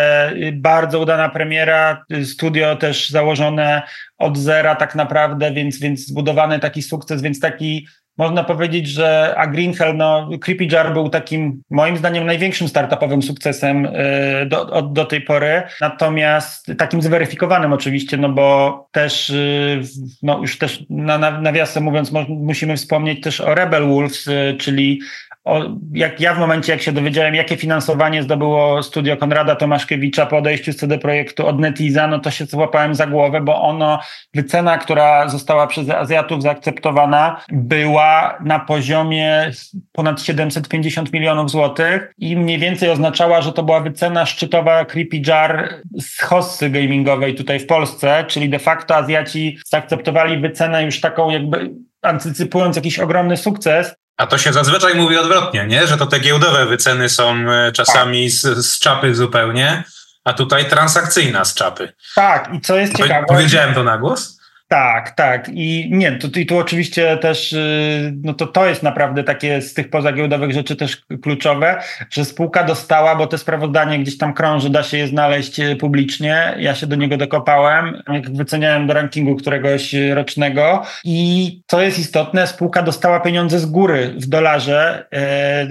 bardzo udana premiera, studio też założone od zera tak naprawdę, więc, więc zbudowany taki sukces, więc taki można powiedzieć, że a Greenhell, no Creepy Jar był takim moim zdaniem największym startupowym sukcesem y, do, od, do tej pory, natomiast takim zweryfikowanym oczywiście, no bo też y, no już też na, na nawiasem mówiąc musimy wspomnieć też o Rebel Wolves, y, czyli o, jak ja w momencie, jak się dowiedziałem, jakie finansowanie zdobyło studio Konrada Tomaszkiewicza po odejściu z CD Projektu od Netiza, no to się złapałem za głowę, bo ono, wycena, która została przez Azjatów zaakceptowana, była na poziomie ponad 750 milionów złotych i mniej więcej oznaczała, że to była wycena szczytowa Creepy Jar z hossy gamingowej tutaj w Polsce, czyli de facto Azjaci zaakceptowali wycenę już taką jakby antycypując jakiś ogromny sukces, A to się zazwyczaj mówi odwrotnie, nie? Że to te giełdowe wyceny są e, czasami z, z czapy zupełnie, a tutaj transakcyjna z czapy. Tak, i co jest ciekawe. Powiedziałem to na głos? Tak, tak. I nie, to, i tu oczywiście też, y, no to to jest naprawdę takie z tych pozagiełdowych rzeczy też kluczowe, że spółka dostała, bo te sprawozdanie gdzieś tam krąży, da się je znaleźć y, publicznie. Ja się do niego dokopałem, jak wyceniałem do rankingu któregoś rocznego i to jest istotne, spółka dostała pieniądze z góry w dolarze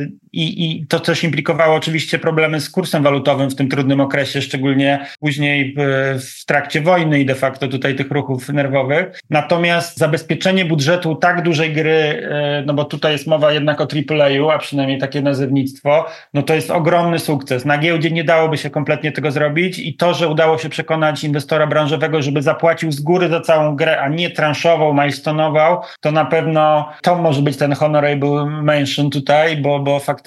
y, i, i to też implikowało oczywiście problemy z kursem walutowym w tym trudnym okresie, szczególnie później w trakcie wojny i de facto tutaj tych ruchów nerwowych Natomiast zabezpieczenie budżetu tak dużej gry, e, no bo tutaj jest mowa jednak o AAA, a przynajmniej takie nazewnictwo, no to jest ogromny sukces. Na giełdzie nie dałoby się kompletnie tego zrobić i to, że udało się przekonać inwestora branżowego, żeby zapłacił z góry za całą grę, a nie transzował, milestonował, to na pewno to może być ten honorable mention tutaj, bo, bo faktycznie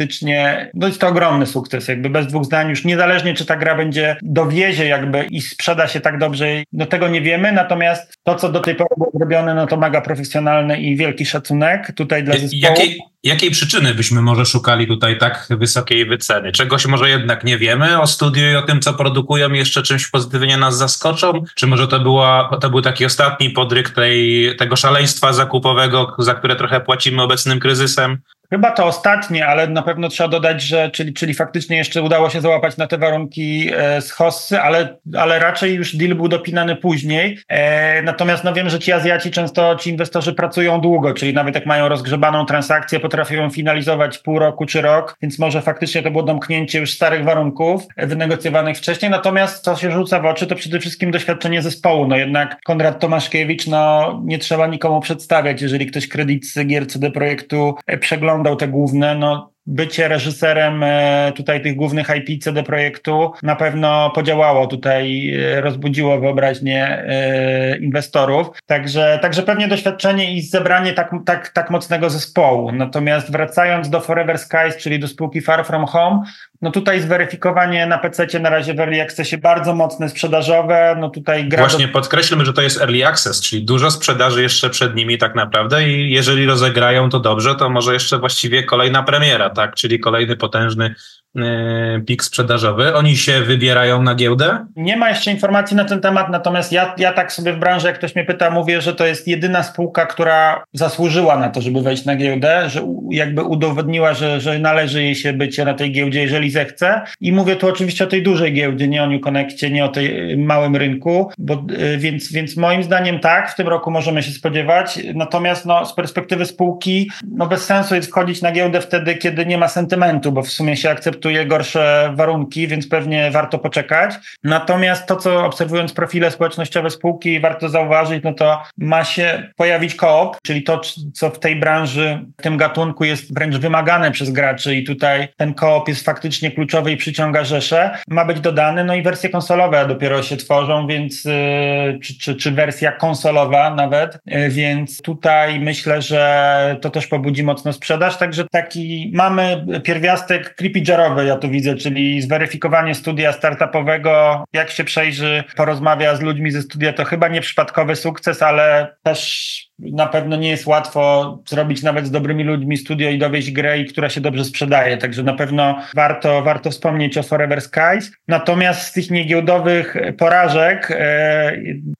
no jest to ogromny sukces, jakby bez dwóch zdań już niezależnie czy ta gra będzie dowiezie jakby i sprzeda się tak dobrze, no tego nie wiemy, natomiast to, co do tej pory było zrobione, no to mega profesjonalne i wielki szacunek tutaj dla zespołu. Jakiej, jakiej przyczyny byśmy może szukali tutaj tak wysokiej wyceny? Czegoś może jednak nie wiemy o studiu i o tym, co produkują jeszcze czymś pozytywnie nas zaskoczą? Czy może to, była, to był taki ostatni podryk tej, tego szaleństwa zakupowego, za które trochę płacimy obecnym kryzysem? Chyba to ostatnie, ale na pewno trzeba dodać, że czyli, czyli faktycznie jeszcze udało się załapać na te warunki e, z Hossy, ale, ale raczej już deal był dopinany później. E, natomiast no wiem, że ci Azjaci często, ci inwestorzy pracują długo, czyli nawet jak mają rozgrzebaną transakcję, potrafią finalizować pół roku czy rok, więc może faktycznie to było domknięcie już starych warunków wynegocjowanych wcześniej. Natomiast co się rzuca w oczy, to przede wszystkim doświadczenie zespołu. No jednak Konrad Tomaszkiewicz, no nie trzeba nikomu przedstawiać, jeżeli ktoś kredyt gier CD Projektu e, przegląda oglądał te główne, no bycie reżyserem e, tutaj tych głównych IP CD projektu na pewno podziałało tutaj, e, rozbudziło wyobraźnię e, inwestorów. Także, także pewnie doświadczenie i zebranie tak, tak, tak mocnego zespołu. Natomiast wracając do Forever Skies, czyli do spółki Far From Home, no tutaj zweryfikowanie na PC na razie w Early Accessie bardzo mocne sprzedażowe. No tutaj gra Właśnie do... podkreślmy, że to jest Early Access, czyli dużo sprzedaży jeszcze przed nimi tak naprawdę i jeżeli rozegrają to dobrze, to może jeszcze właściwie kolejna premiera, tak? Czyli kolejny potężny E, pik sprzedażowy. Oni się wybierają na giełdę? Nie ma jeszcze informacji na ten temat, natomiast ja, ja tak sobie w branży, jak ktoś mnie pyta, mówię, że to jest jedyna spółka, która zasłużyła na to, żeby wejść na giełdę, że jakby udowodniła, że, że należy jej się bycie na tej giełdzie, jeżeli zechce. I mówię tu oczywiście o tej dużej giełdzie, nie o New Connectie, nie o tej małym rynku, bo, e, więc, więc moim zdaniem tak, w tym roku możemy się spodziewać. Natomiast no, z perspektywy spółki, no bez sensu jest wchodzić na giełdę wtedy, kiedy nie ma sentymentu, bo w sumie się akceptuje gorsze warunki, więc pewnie warto poczekać. Natomiast to, co obserwując profile społecznościowe spółki, warto zauważyć, no to ma się pojawić koop, czyli to, co w tej branży, w tym gatunku jest wręcz wymagane przez graczy i tutaj ten koop jest faktycznie kluczowy i przyciąga rzesze, ma być dodany, no i wersje konsolowe dopiero się tworzą, więc yy, czy, czy, czy wersja konsolowa nawet, yy, więc tutaj myślę, że to też pobudzi mocno sprzedaż, także taki mamy pierwiastek creepy ja tu widzę, czyli zweryfikowanie studia startupowego, jak się przejrzy, porozmawia z ludźmi ze studia, to chyba nie przypadkowy sukces, ale też na pewno nie jest łatwo zrobić nawet z dobrymi ludźmi studio i dowieść grę, która się dobrze sprzedaje, także na pewno warto, warto wspomnieć o Forever Skies. Natomiast z tych niegiełdowych porażek... E...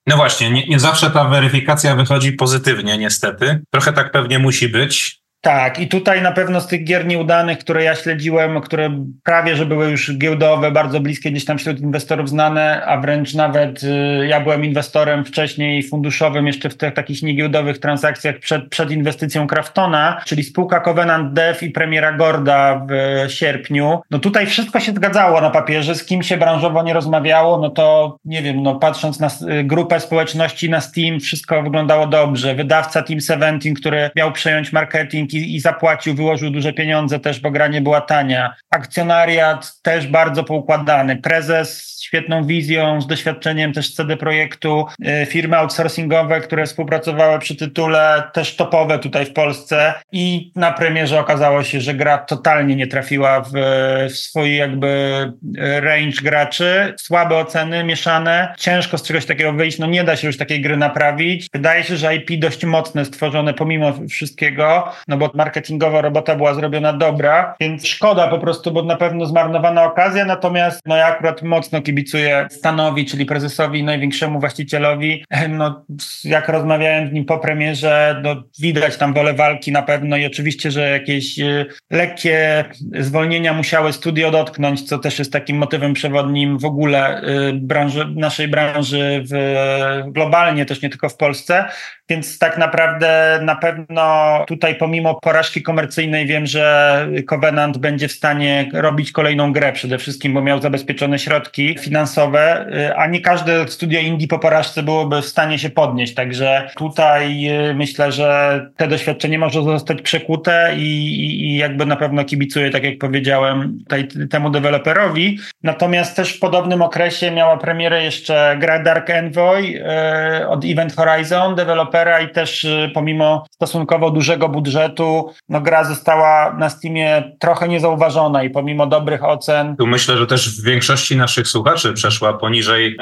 No właśnie, nie, nie zawsze ta weryfikacja wychodzi pozytywnie niestety. Trochę tak pewnie musi być. Tak, i tutaj na pewno z tych gier nieudanych, które ja śledziłem, które prawie że były już giełdowe, bardzo bliskie gdzieś tam wśród inwestorów znane, a wręcz nawet y, ja byłem inwestorem wcześniej funduszowym jeszcze w tych takich niegiełdowych transakcjach przed, przed inwestycją Kraftona, czyli spółka Covenant Dev i premiera Gorda w sierpniu. No tutaj wszystko się zgadzało na papierze, z kim się branżowo nie rozmawiało, no to nie wiem, no patrząc na y, grupę społeczności na Steam, wszystko wyglądało dobrze. Wydawca Team 17, który miał przejąć marketing i, i zapłacił, wyłożył duże pieniądze też, bo gra nie była tania. Akcjonariat też bardzo poukładany. Prezes świetną wizją, z doświadczeniem też CD Projektu, y, firmy outsourcingowe, które współpracowały przy tytule, też topowe tutaj w Polsce. I na premierze okazało się, że gra totalnie nie trafiła w, w swój jakby range graczy, słabe oceny, mieszane, ciężko z czegoś takiego wyjść, no nie da się już takiej gry naprawić. Wydaje się, że IP dość mocne stworzone pomimo wszystkiego, no bo marketingowa robota była zrobiona dobra, więc szkoda po prostu, bo na pewno zmarnowana okazja, natomiast no ja akurat mocno kibicuję Stanowi, czyli prezesowi, największemu właścicielowi. No, jak rozmawiałem z nim po premierze, no, widać tam wolę walki na pewno i oczywiście, że jakieś y, lekkie zwolnienia musiały studio dotknąć, co też jest takim motywem przewodnim w ogóle y, branży, naszej branży w, globalnie, też nie tylko w Polsce. Więc tak naprawdę na pewno tutaj pomimo porażki komercyjnej wiem, że Covenant będzie w stanie robić kolejną grę przede wszystkim, bo miał zabezpieczone środki finansowe, y, a nie każde studio indie po porażce byłoby w stanie się podnieść. Także tutaj y, myślę, że te doświadczenie może zostać przekute i, i, jakby na pewno kibicuję, tak jak powiedziałem, tutaj, temu deweloperowi. Natomiast też w podobnym okresie miała premierę jeszcze gra Dark Envoy yy, od Event Horizon, i też yy, pomimo stosunkowo dużego budżetu, no gra została na Steamie trochę niezauważona i pomimo dobrych ocen. Tu myślę, że też w większości naszych słuchaczy przeszła poniżej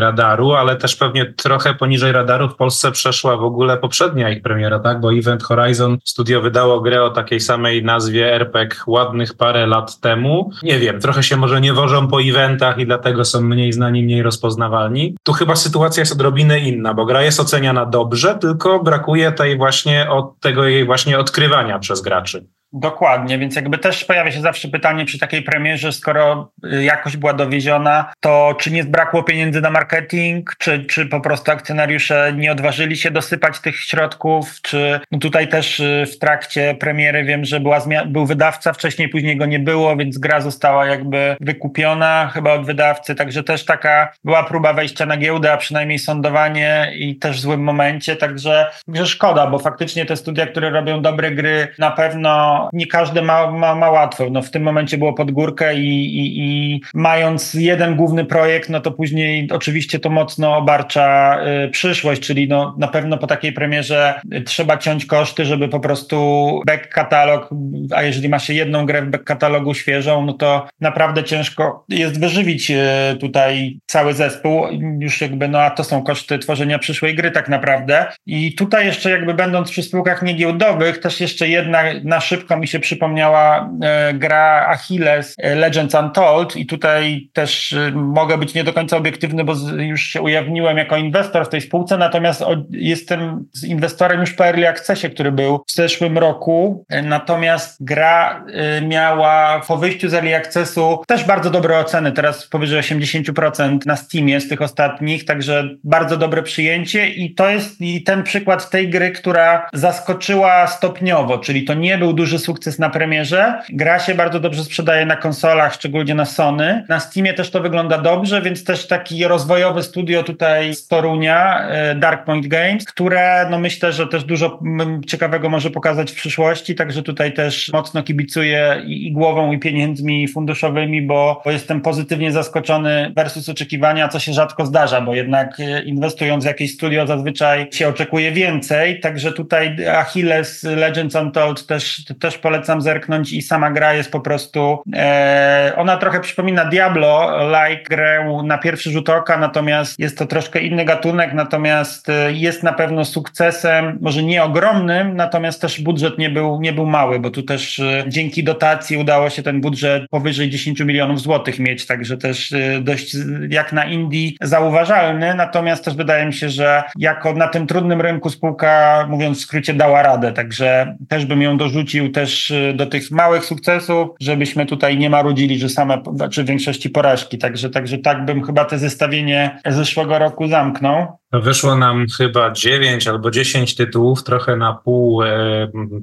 radaru, ale też pewnie trochę poniżej radaru w Polsce przeszła w ogóle poprzednia ich premiera, tak? Bo Event Horizon studio wydało grę o takiej samej nazwie RPG ładnych parę lat temu. Nie wiem, trochę się może nie wożą po eventach i dlatego są mniej znani, mniej rozpoznawalni. Tu chyba sytuacja jest odrobinę inna, bo gra jest oceniana dobrze, tylko brakuje tej właśnie od tego jej właśnie odkrywania przez graczy. Dokładnie, więc jakby też pojawia się zawsze pytanie przy takiej premierze, skoro y, jakość była dowieziona, to czy nie zbrakło pieniędzy na marketing, czy, czy po prostu akcjonariusze nie odważyli się dosypać tych środków, czy no tutaj też y, w trakcie premiery wiem, że była był wydawca wcześniej, później go nie było, więc gra została jakby wykupiona chyba od wydawcy, także też taka była próba wejścia na giełdę, a przynajmniej sądowanie i też w złym momencie, także, także szkoda, bo faktycznie te studia, które robią dobre gry na pewno nie każdy ma, ma, ma łatwo. No, w tym momencie było pod górkę i, i, i mając jeden główny projekt, no to później oczywiście to mocno obarcza y, przyszłość, czyli no, na pewno po takiej premierze trzeba ciąć koszty, żeby po prostu back katalog, a jeżeli ma się jedną grę w back katalogu świeżą, no to naprawdę ciężko jest wyżywić y, tutaj cały zespół. Już jakby, no a to są koszty tworzenia przyszłej gry tak naprawdę. I tutaj jeszcze jakby będąc przy spółkach niegiełdowych, też jeszcze jedna na szybko szybko mi się przypomniała e, gra Achilles e, Legends Untold i tutaj też e, mogę być nie do końca obiektywny, bo już się ujawniłem jako inwestor w tej spółce, natomiast jestem z inwestorem już po Early Accessie, który był w zeszłym roku, natomiast gra miała po wyjściu z Early Accessu też bardzo dobre oceny, teraz powyżej 80% na Steamie z tych ostatnich, także bardzo dobre przyjęcie i to jest i ten przykład tej gry, która zaskoczyła stopniowo, czyli to nie był duży sukces na premierze. Gra się bardzo dobrze sprzedaje na konsolach, szczególnie na Sony. Na Steamie też to wygląda dobrze, więc też taki rozwojowe studio tutaj z Torunia, e, Dark Point Games, które no myślę, że też dużo ciekawego może pokazać w przyszłości, także tutaj też mocno kibicuję i, i głową, i pieniędzmi funduszowymi, bo, bo jestem pozytywnie zaskoczony versus oczekiwania, co się rzadko zdarza, bo jednak e, inwestując w jakieś studio zazwyczaj się oczekuje więcej, także tutaj Achilles Legends Untold też też polecam zerknąć i sama gra jest po prostu, e, ona trochę przypomina Diablo-like grę na pierwszy rzut oka, natomiast jest to troszkę inny gatunek, natomiast e, jest na pewno sukcesem, może nie ogromnym, natomiast też budżet nie był, nie był mały, bo tu też e, dzięki dotacji udało się ten budżet powyżej 10 milionów złotych mieć, także też e, dość jak na Indii zauważalny, natomiast też wydaje mi się, że jako na tym trudnym rynku spółka, mówiąc w skrócie, dała radę, także też bym ją dorzucił też y, do tych małych sukcesów, żebyśmy tutaj nie marudzili, że same, czy w większości porażki. Także, także tak bym chyba te zestawienie zeszłego roku zamknął. Wyszło nam chyba 9 albo 10 tytułów, trochę na pół e,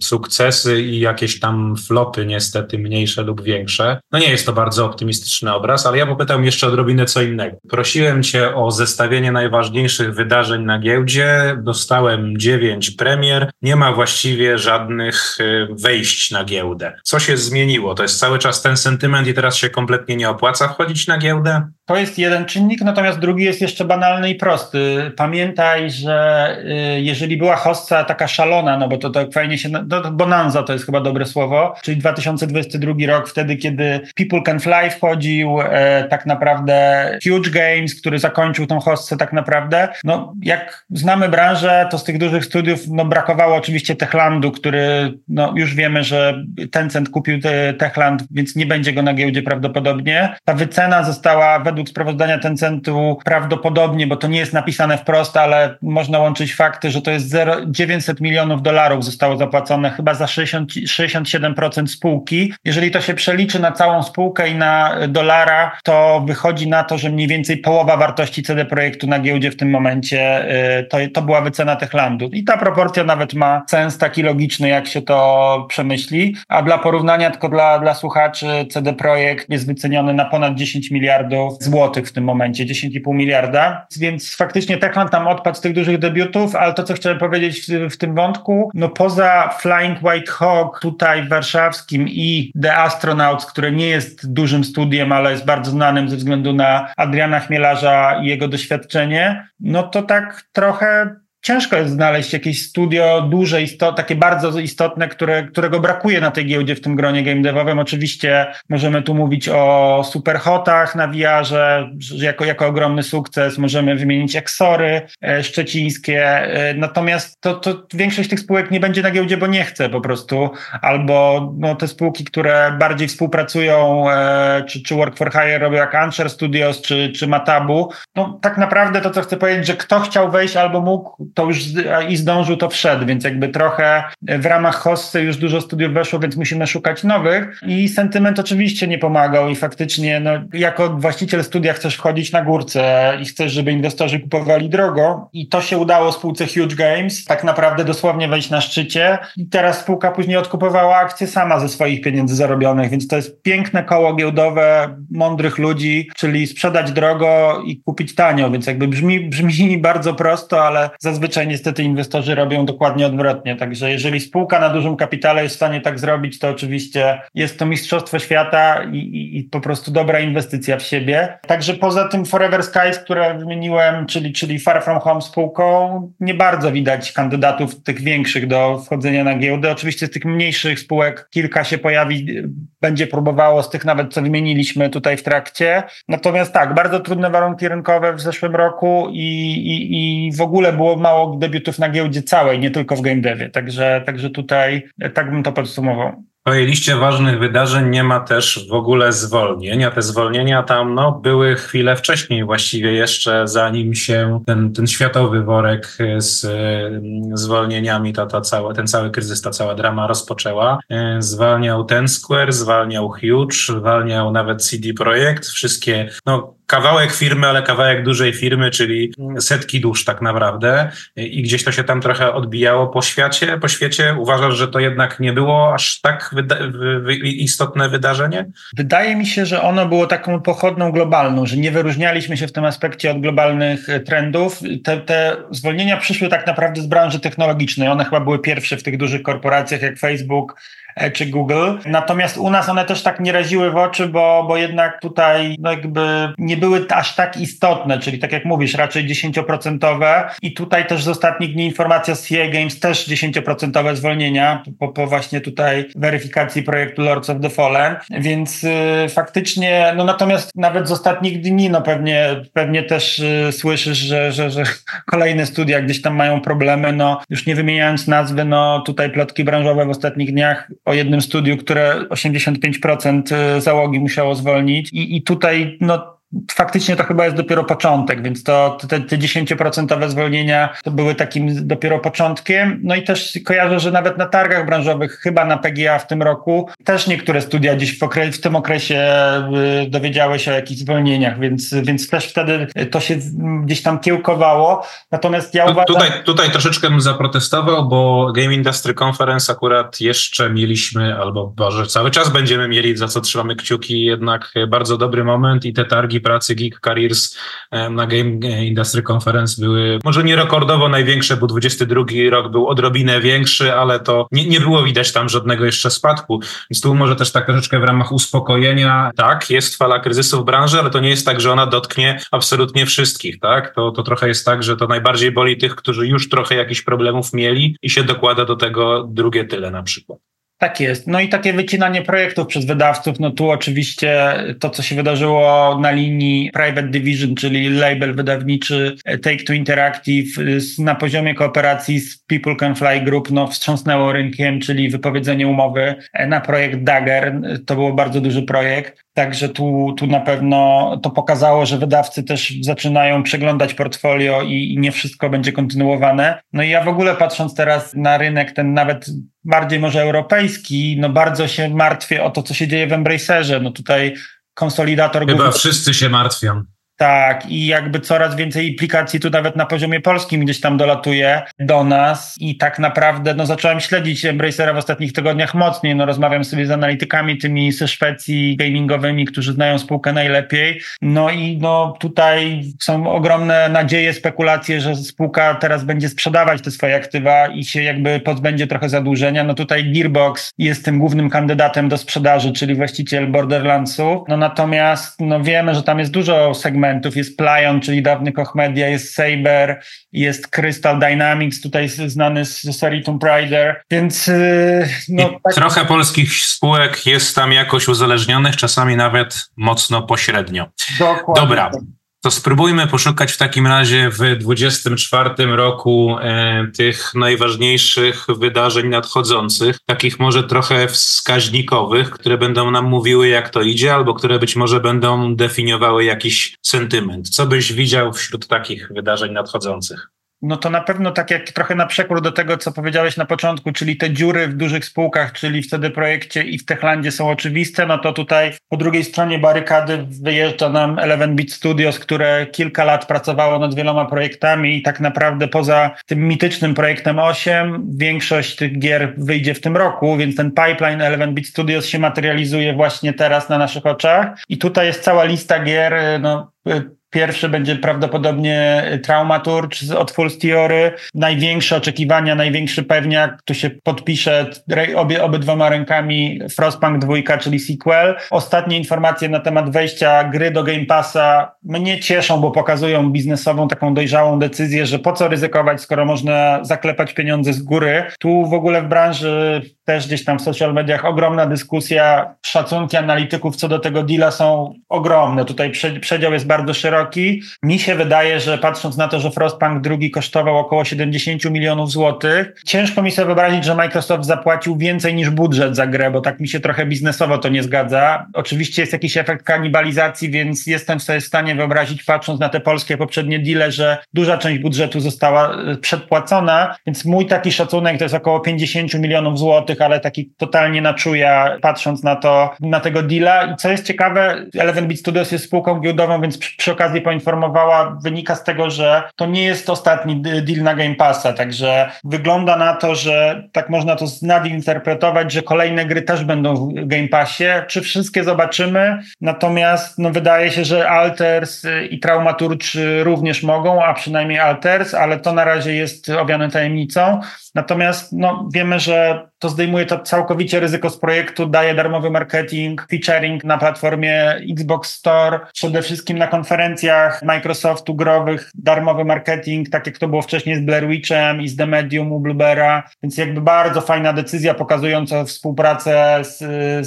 sukcesy i jakieś tam flopy, niestety mniejsze lub większe. No nie jest to bardzo optymistyczny obraz, ale ja popytam jeszcze odrobinę co innego. Prosiłem Cię o zestawienie najważniejszych wydarzeń na giełdzie. Dostałem 9 premier. Nie ma właściwie żadnych e, wejść na giełdę. Co się zmieniło? To jest cały czas ten sentyment i teraz się kompletnie nie opłaca wchodzić na giełdę? To jest jeden czynnik, natomiast drugi jest jeszcze banalny i prosty. Pamiętaj, że y, jeżeli była hossa taka szalona, no bo to tak fajnie się, no, bonanza to jest chyba dobre słowo, czyli 2022 rok, wtedy kiedy People Can Fly wchodził, e, tak naprawdę Huge Games, który zakończył tą hossę tak naprawdę. No jak znamy branżę, to z tych dużych studiów no, brakowało oczywiście Techlandu, który no, już wiemy, że Tencent kupił te, Techland, więc nie będzie go na giełdzie prawdopodobnie. Ta wycena została według sprawozdania Tencentu prawdopodobnie, bo to nie jest napisane wprost, ale można łączyć fakty, że to jest 0, 900 milionów dolarów zostało zapłacone chyba za 60, 67% spółki. Jeżeli to się przeliczy na całą spółkę i na dolara, to wychodzi na to, że mniej więcej połowa wartości CD Projektu na giełdzie w tym momencie y, to, to była wycena Techlandu. I ta proporcja nawet ma sens taki logiczny, jak się to przemyśli. A dla porównania, tylko dla, dla słuchaczy, CD Projekt jest wyceniony na ponad 10 miliardów złotych w tym momencie, 10,5 miliarda, więc faktycznie Techland tam odpadł z tych dużych debiutów, ale to, co chciałem powiedzieć w, w tym wątku, no poza Flying White Hawk tutaj warszawskim i The Astronauts, które nie jest dużym studiem, ale jest bardzo znanym ze względu na Adriana Chmielarza i jego doświadczenie, no to tak trochę ciężko jest znaleźć jakieś studio duże, istot, takie bardzo istotne, które, którego brakuje na tej giełdzie w tym gronie game devowym. Oczywiście możemy tu mówić o superhotach na VR-ze, jako, jako ogromny sukces. Możemy wymienić Exory e, szczecińskie. E, natomiast to, to większość tych spółek nie będzie na giełdzie, bo nie chce po prostu. Albo no, te spółki, które bardziej współpracują, e, czy, czy Work for Hire robią jak Ancher Studios, czy, czy Matabu. No tak naprawdę to, co chcę powiedzieć, że kto chciał wejść albo mógł, to już i zdążył, to wszedł, więc jakby trochę w ramach hossy już dużo studiów weszło, więc musimy szukać nowych. I sentyment oczywiście nie pomagał i faktycznie no, jako właściciel studia chcesz wchodzić na górce i chcesz, żeby inwestorzy kupowali drogo. I to się udało spółce Huge Games, tak naprawdę dosłownie wejść na szczycie. I teraz spółka później odkupowała akcje sama ze swoich pieniędzy zarobionych, więc to jest piękne koło giełdowe mądrych ludzi, czyli sprzedać drogo i kupić tanio, więc jakby brzmi, brzmi *laughs* bardzo prosto, ale zazwyczaj zazwyczaj niestety inwestorzy robią dokładnie odwrotnie. Także jeżeli spółka na dużym kapitale jest w stanie tak zrobić, to oczywiście jest to mistrzostwo świata i, i, i po prostu dobra inwestycja w siebie. Także poza tym Forever Skies, które wymieniłem, czyli, czyli Far From Home spółką, nie bardzo widać kandydatów tych większych do wchodzenia na giełdę. Oczywiście z tych mniejszych spółek kilka się pojawi, będzie próbowało z tych nawet, co wymieniliśmy tutaj w trakcie. Natomiast tak, bardzo trudne warunki rynkowe w zeszłym roku i, i, i w ogóle było mało debiutów na giełdzie całej, nie tylko w game devie. Także, także tutaj tak bym to podsumował. W tej liście ważnych wydarzeń nie ma też w ogóle zwolnień, a te zwolnienia tam no, były chwilę wcześniej, właściwie jeszcze zanim się ten, ten światowy worek z mm, zwolnieniami, ta, ta cała, ten cały kryzys, ta cała drama rozpoczęła. E, zwalniał Ten Square, zwalniał Huge, zwalniał nawet CD Projekt, wszystkie no, kawałek firmy, ale kawałek dużej firmy, czyli setki dusz tak naprawdę i gdzieś to się tam trochę odbijało po świecie, po świecie. Uważasz, że to jednak nie było aż tak wyda istotne wydarzenie? Wydaje mi się, że ono było taką pochodną globalną, że nie wyróżnialiśmy się w tym aspekcie od globalnych e, trendów. Te, te zwolnienia przyszły tak naprawdę z branży technologicznej. One chyba były pierwsze w tych dużych korporacjach jak Facebook, czy Google. Natomiast u nas one też tak nie raziły w oczy, bo, bo jednak tutaj no jakby nie były aż tak istotne, czyli tak jak mówisz, raczej 10% i tutaj też z ostatnich dni informacja z CA Games też 10% zwolnienia po, po właśnie tutaj weryfikacji projektu Lords of the Fallen, więc y, faktycznie, no natomiast nawet z ostatnich dni, no pewnie, pewnie też y, słyszysz, że, że, że *laughs* kolejne studia gdzieś tam mają problemy, no już nie wymieniając nazwy, no tutaj plotki branżowe w ostatnich dniach o jednym studiu, które 85% y, załogi musiało zwolnić. I, i tutaj no faktycznie to chyba jest dopiero początek, więc to te, te 10% zwolnienia to były takim dopiero początkiem. No i też kojarzę, że nawet na targach branżowych, chyba na PGA w tym roku, też niektóre studia gdzieś w, okre- w tym okresie y, dowiedziały się o jakichś zwolnieniach, więc, więc też wtedy to się gdzieś tam kiełkowało. Natomiast ja uważam... Tutaj, tutaj troszeczkę bym zaprotestował, bo Game Industry Conference akurat jeszcze mieliśmy, albo może cały czas będziemy mieli, za co trzymamy kciuki, jednak bardzo dobry moment i te targi pracy Geek Careers na Game Industry Conference były może nie rekordowo największe, bo 22 rok był odrobinę większy, ale to nie, nie było widać tam żadnego jeszcze spadku. Więc tu może też tak troszeczkę w ramach uspokojenia, tak, jest fala kryzysu w branży, ale to nie jest tak, że ona dotknie absolutnie wszystkich, tak? To, to trochę jest tak, że to najbardziej boli tych, którzy już trochę jakichś problemów mieli i się dokłada do tego drugie tyle na przykład. Tak jest. No i takie wycinanie projektów przez wydawców, no tu oczywiście to, co się wydarzyło na linii Private Division, czyli label wydawniczy Take-Two Interactive na poziomie kooperacji z People Can Fly Group, no wstrząsnęło rynkiem, czyli wypowiedzenie umowy na projekt Dagger. To był bardzo duży projekt. Także tu, tu na pewno to pokazało, że wydawcy też zaczynają przeglądać portfolio i, i, nie wszystko będzie kontynuowane. No i ja w ogóle patrząc teraz na rynek, ten nawet bardziej może europejski, no bardzo się martwię o to, co się dzieje w Embracerze. No tutaj konsolidator... Chyba główny... wszyscy się martwią. Tak, i jakby coraz więcej implikacji tu nawet na poziomie polskim gdzieś tam dolatuje do nas. I tak naprawdę no zacząłem śledzić Embracera w ostatnich tygodniach mocniej, no rozmawiam sobie z analitykami tymi ze Szwecji gamingowymi, którzy znają spółkę najlepiej, no i no tutaj są ogromne nadzieje, spekulacje, że spółka teraz będzie sprzedawać te swoje aktywa i się jakby pozbędzie trochę zadłużenia, no tutaj Gearbox jest tym głównym kandydatem do sprzedaży, czyli właściciel Borderlandsu, no natomiast no wiemy, że tam jest dużo segmentów segmentów. Jest Plyon, czyli dawny Koch Media, jest Saber, jest Crystal Dynamics, tutaj znany z serii Tomb Raider, więc... Yy, no, tak... Trochę polskich spółek jest tam jakoś uzależnionych, czasami nawet mocno pośrednio. Dokładnie. Dobra. To spróbujmy poszukać w takim razie w 2024 roku e, tych najważniejszych wydarzeń nadchodzących, takich może trochę wskaźnikowych, które będą nam mówiły, jak to idzie, albo które być może będą definiowały jakiś sentyment. Co byś widział wśród takich wydarzeń nadchodzących? No to na pewno tak jak trochę na przekór do tego, co powiedziałeś na początku, czyli te dziury w dużych spółkach, czyli w CD Projekcie i w Techlandzie są oczywiste, no to tutaj po drugiej stronie barykady wyjeżdża nam Eleven Beat Studios, które kilka lat pracowało nad wieloma projektami i tak naprawdę poza tym mitycznym projektem 8, większość tych gier wyjdzie w tym roku, więc ten pipeline Eleven Beat Studios się materializuje właśnie teraz na naszych oczach. I tutaj jest cała lista gier, no Pierwszy będzie prawdopodobnie Traumaturg od Full Theory. Największe oczekiwania, największy pewniak, tu się podpisze obie, obydwoma rękami Frostpunk 2, czyli sequel. Ostatnie informacje na temat wejścia gry do Game Passa mnie cieszą, bo pokazują biznesową taką dojrzałą decyzję, że po co ryzykować, skoro można zaklepać pieniądze z góry. Tu w ogóle w branży też gdzieś tam w social mediach ogromna dyskusja, szacunki analityków co do tego deala są ogromne. Tutaj przedział jest bardzo szeroki. Mi się wydaje, że patrząc na to, że Frostpunk drugi kosztował około 70 milionów złotych, ciężko mi sobie wyobrazić, że Microsoft zapłacił więcej niż budżet za grę, bo tak mi się trochę biznesowo to nie zgadza. Oczywiście jest jakiś efekt kanibalizacji, więc jestem sobie w stanie wyobrazić, patrząc na te polskie poprzednie deale, że duża część budżetu została e, przedpłacona, więc mój taki szacunek to jest około 50 milionów złotych ale taki totalnie na czuja, patrząc na to, na tego deala. I co jest ciekawe, Eleven Beat Studios jest spółką giełdową, więc przy, przy okazji poinformowała, wynika z tego, że to nie jest ostatni deal na Game Passa, także wygląda na to, że tak można to nadinterpretować, że kolejne gry też będą w Game Passie. Czy wszystkie zobaczymy? Natomiast no, wydaje się, że Alters i Traumaturg również mogą, a przynajmniej Alters, ale to na razie jest owiane tajemnicą. Natomiast no, wiemy, że to zdejmuje to całkowicie ryzyko z projektu, daje darmowy marketing, featuring na platformie Xbox Store, przede wszystkim na konferencjach Microsoftu growych, darmowy marketing, tak jak to było wcześniej z Blair Witchem i z The Medium u Bluebera, więc jakby bardzo fajna decyzja pokazująca współpracę z,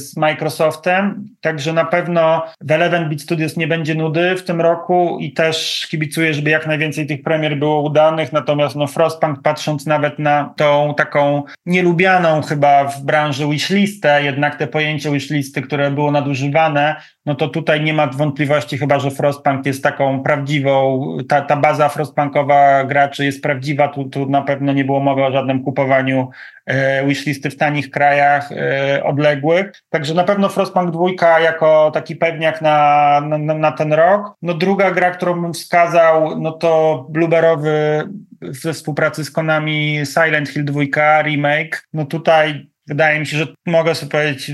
z Microsoftem, także na pewno w Eleven Beat Studios nie będzie nudy w tym roku i też kibicuję, żeby jak najwięcej tych premier było udanych, natomiast no Frostpunk patrząc nawet na tą taką nielubianą chyba w branży wishlistę, jednak te pojęcie wishlisty, które było nadużywane, no to tutaj nie ma wątpliwości chyba, że Frostpunk jest taką prawdziwą, ta, ta baza frostpunkowa graczy jest prawdziwa, tu, tu na pewno nie było mowy o żadnym kupowaniu e, wishlisty w tanich krajach e, odległych, także na pewno Frostpunk 2 jako taki pewniak na, na, na ten rok. No druga gra, którą bym wskazał, no to blueberrowy we współpracy z Konami Silent Hill 2 remake. No tutaj wydaje mi się, że mogę sobie powiedzieć,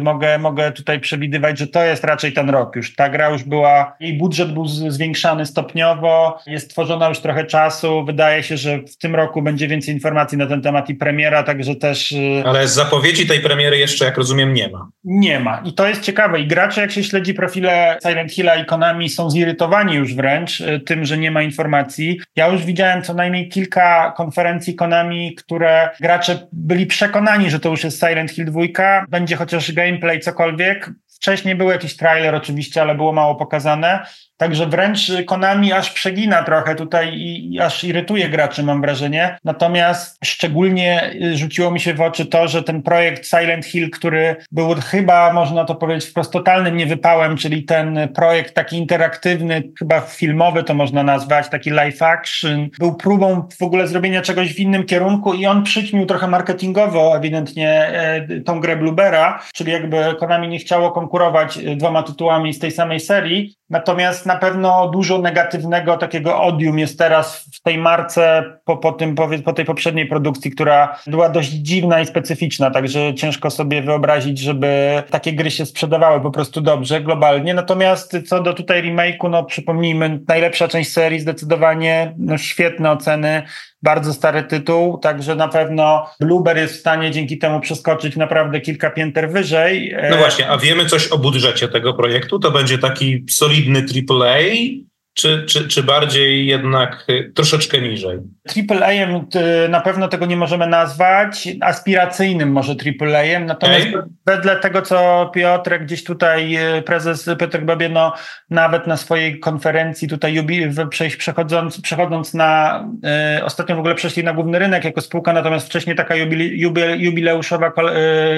mogę, mogę tutaj przewidywać, że to jest raczej ten rok już. Ta gra już była, jej budżet był zwiększany stopniowo, jest tworzona już trochę czasu. Wydaje się, że w tym roku będzie więcej informacji na ten temat i premiera, także też. Y, Ale zapowiedzi tej premiery jeszcze, jak rozumiem, nie ma. Nie ma. I to jest ciekawe. I gracze, jak się śledzi profile Silent Hilla i Konami, są zirytowani już wręcz y, tym, że nie ma informacji. Ja już widziałem co najmniej kilka konferencji Konami, które gracze byli przekonani, że to już jest Silent Hill 2, będzie chociaż gameplay, cokolwiek. Wcześniej był jakiś trailer oczywiście, ale było mało pokazane. Także wręcz Konami aż przegina trochę tutaj i, aż irytuje graczy, mam wrażenie. Natomiast szczególnie y, rzuciło mi się w oczy to, że ten projekt Silent Hill, który był chyba, można to powiedzieć, wprost totalnym niewypałem, czyli ten projekt taki interaktywny, chyba filmowy to można nazwać, taki live action, był próbą w ogóle zrobienia czegoś w innym kierunku i on przyćmił trochę marketingowo ewidentnie e, tą grę Bluebera, czyli jakby Konami nie chciało konkurować e, dwoma tytułami z tej samej serii, natomiast na pewno dużo negatywnego takiego odium jest teraz w tej marce po, po, tym, po, po tej poprzedniej produkcji, która była dość dziwna i specyficzna, także ciężko sobie wyobrazić, żeby takie gry się sprzedawały po prostu dobrze globalnie. Natomiast co do tutaj remake'u, no przypomnijmy, najlepsza część serii zdecydowanie, no świetne oceny, bardzo stary tytuł, także na pewno Blueber jest w stanie dzięki temu przeskoczyć naprawdę kilka pięter wyżej. No właśnie, a wiemy coś o budżecie tego projektu? To będzie taki solidny AAA, czy, czy, czy bardziej jednak y, troszeczkę niżej? AAA na pewno tego nie możemy nazwać, aspiracyjnym może AAA, natomiast okay. wedle tego, co Piotr gdzieś tutaj, y, prezes Piotr Babieno, nawet na swojej konferencji tutaj przechodząc, przechodząc na, y, ostatnio w ogóle przeszli na główny rynek jako spółka, natomiast wcześniej taka jubile, jubileuszowa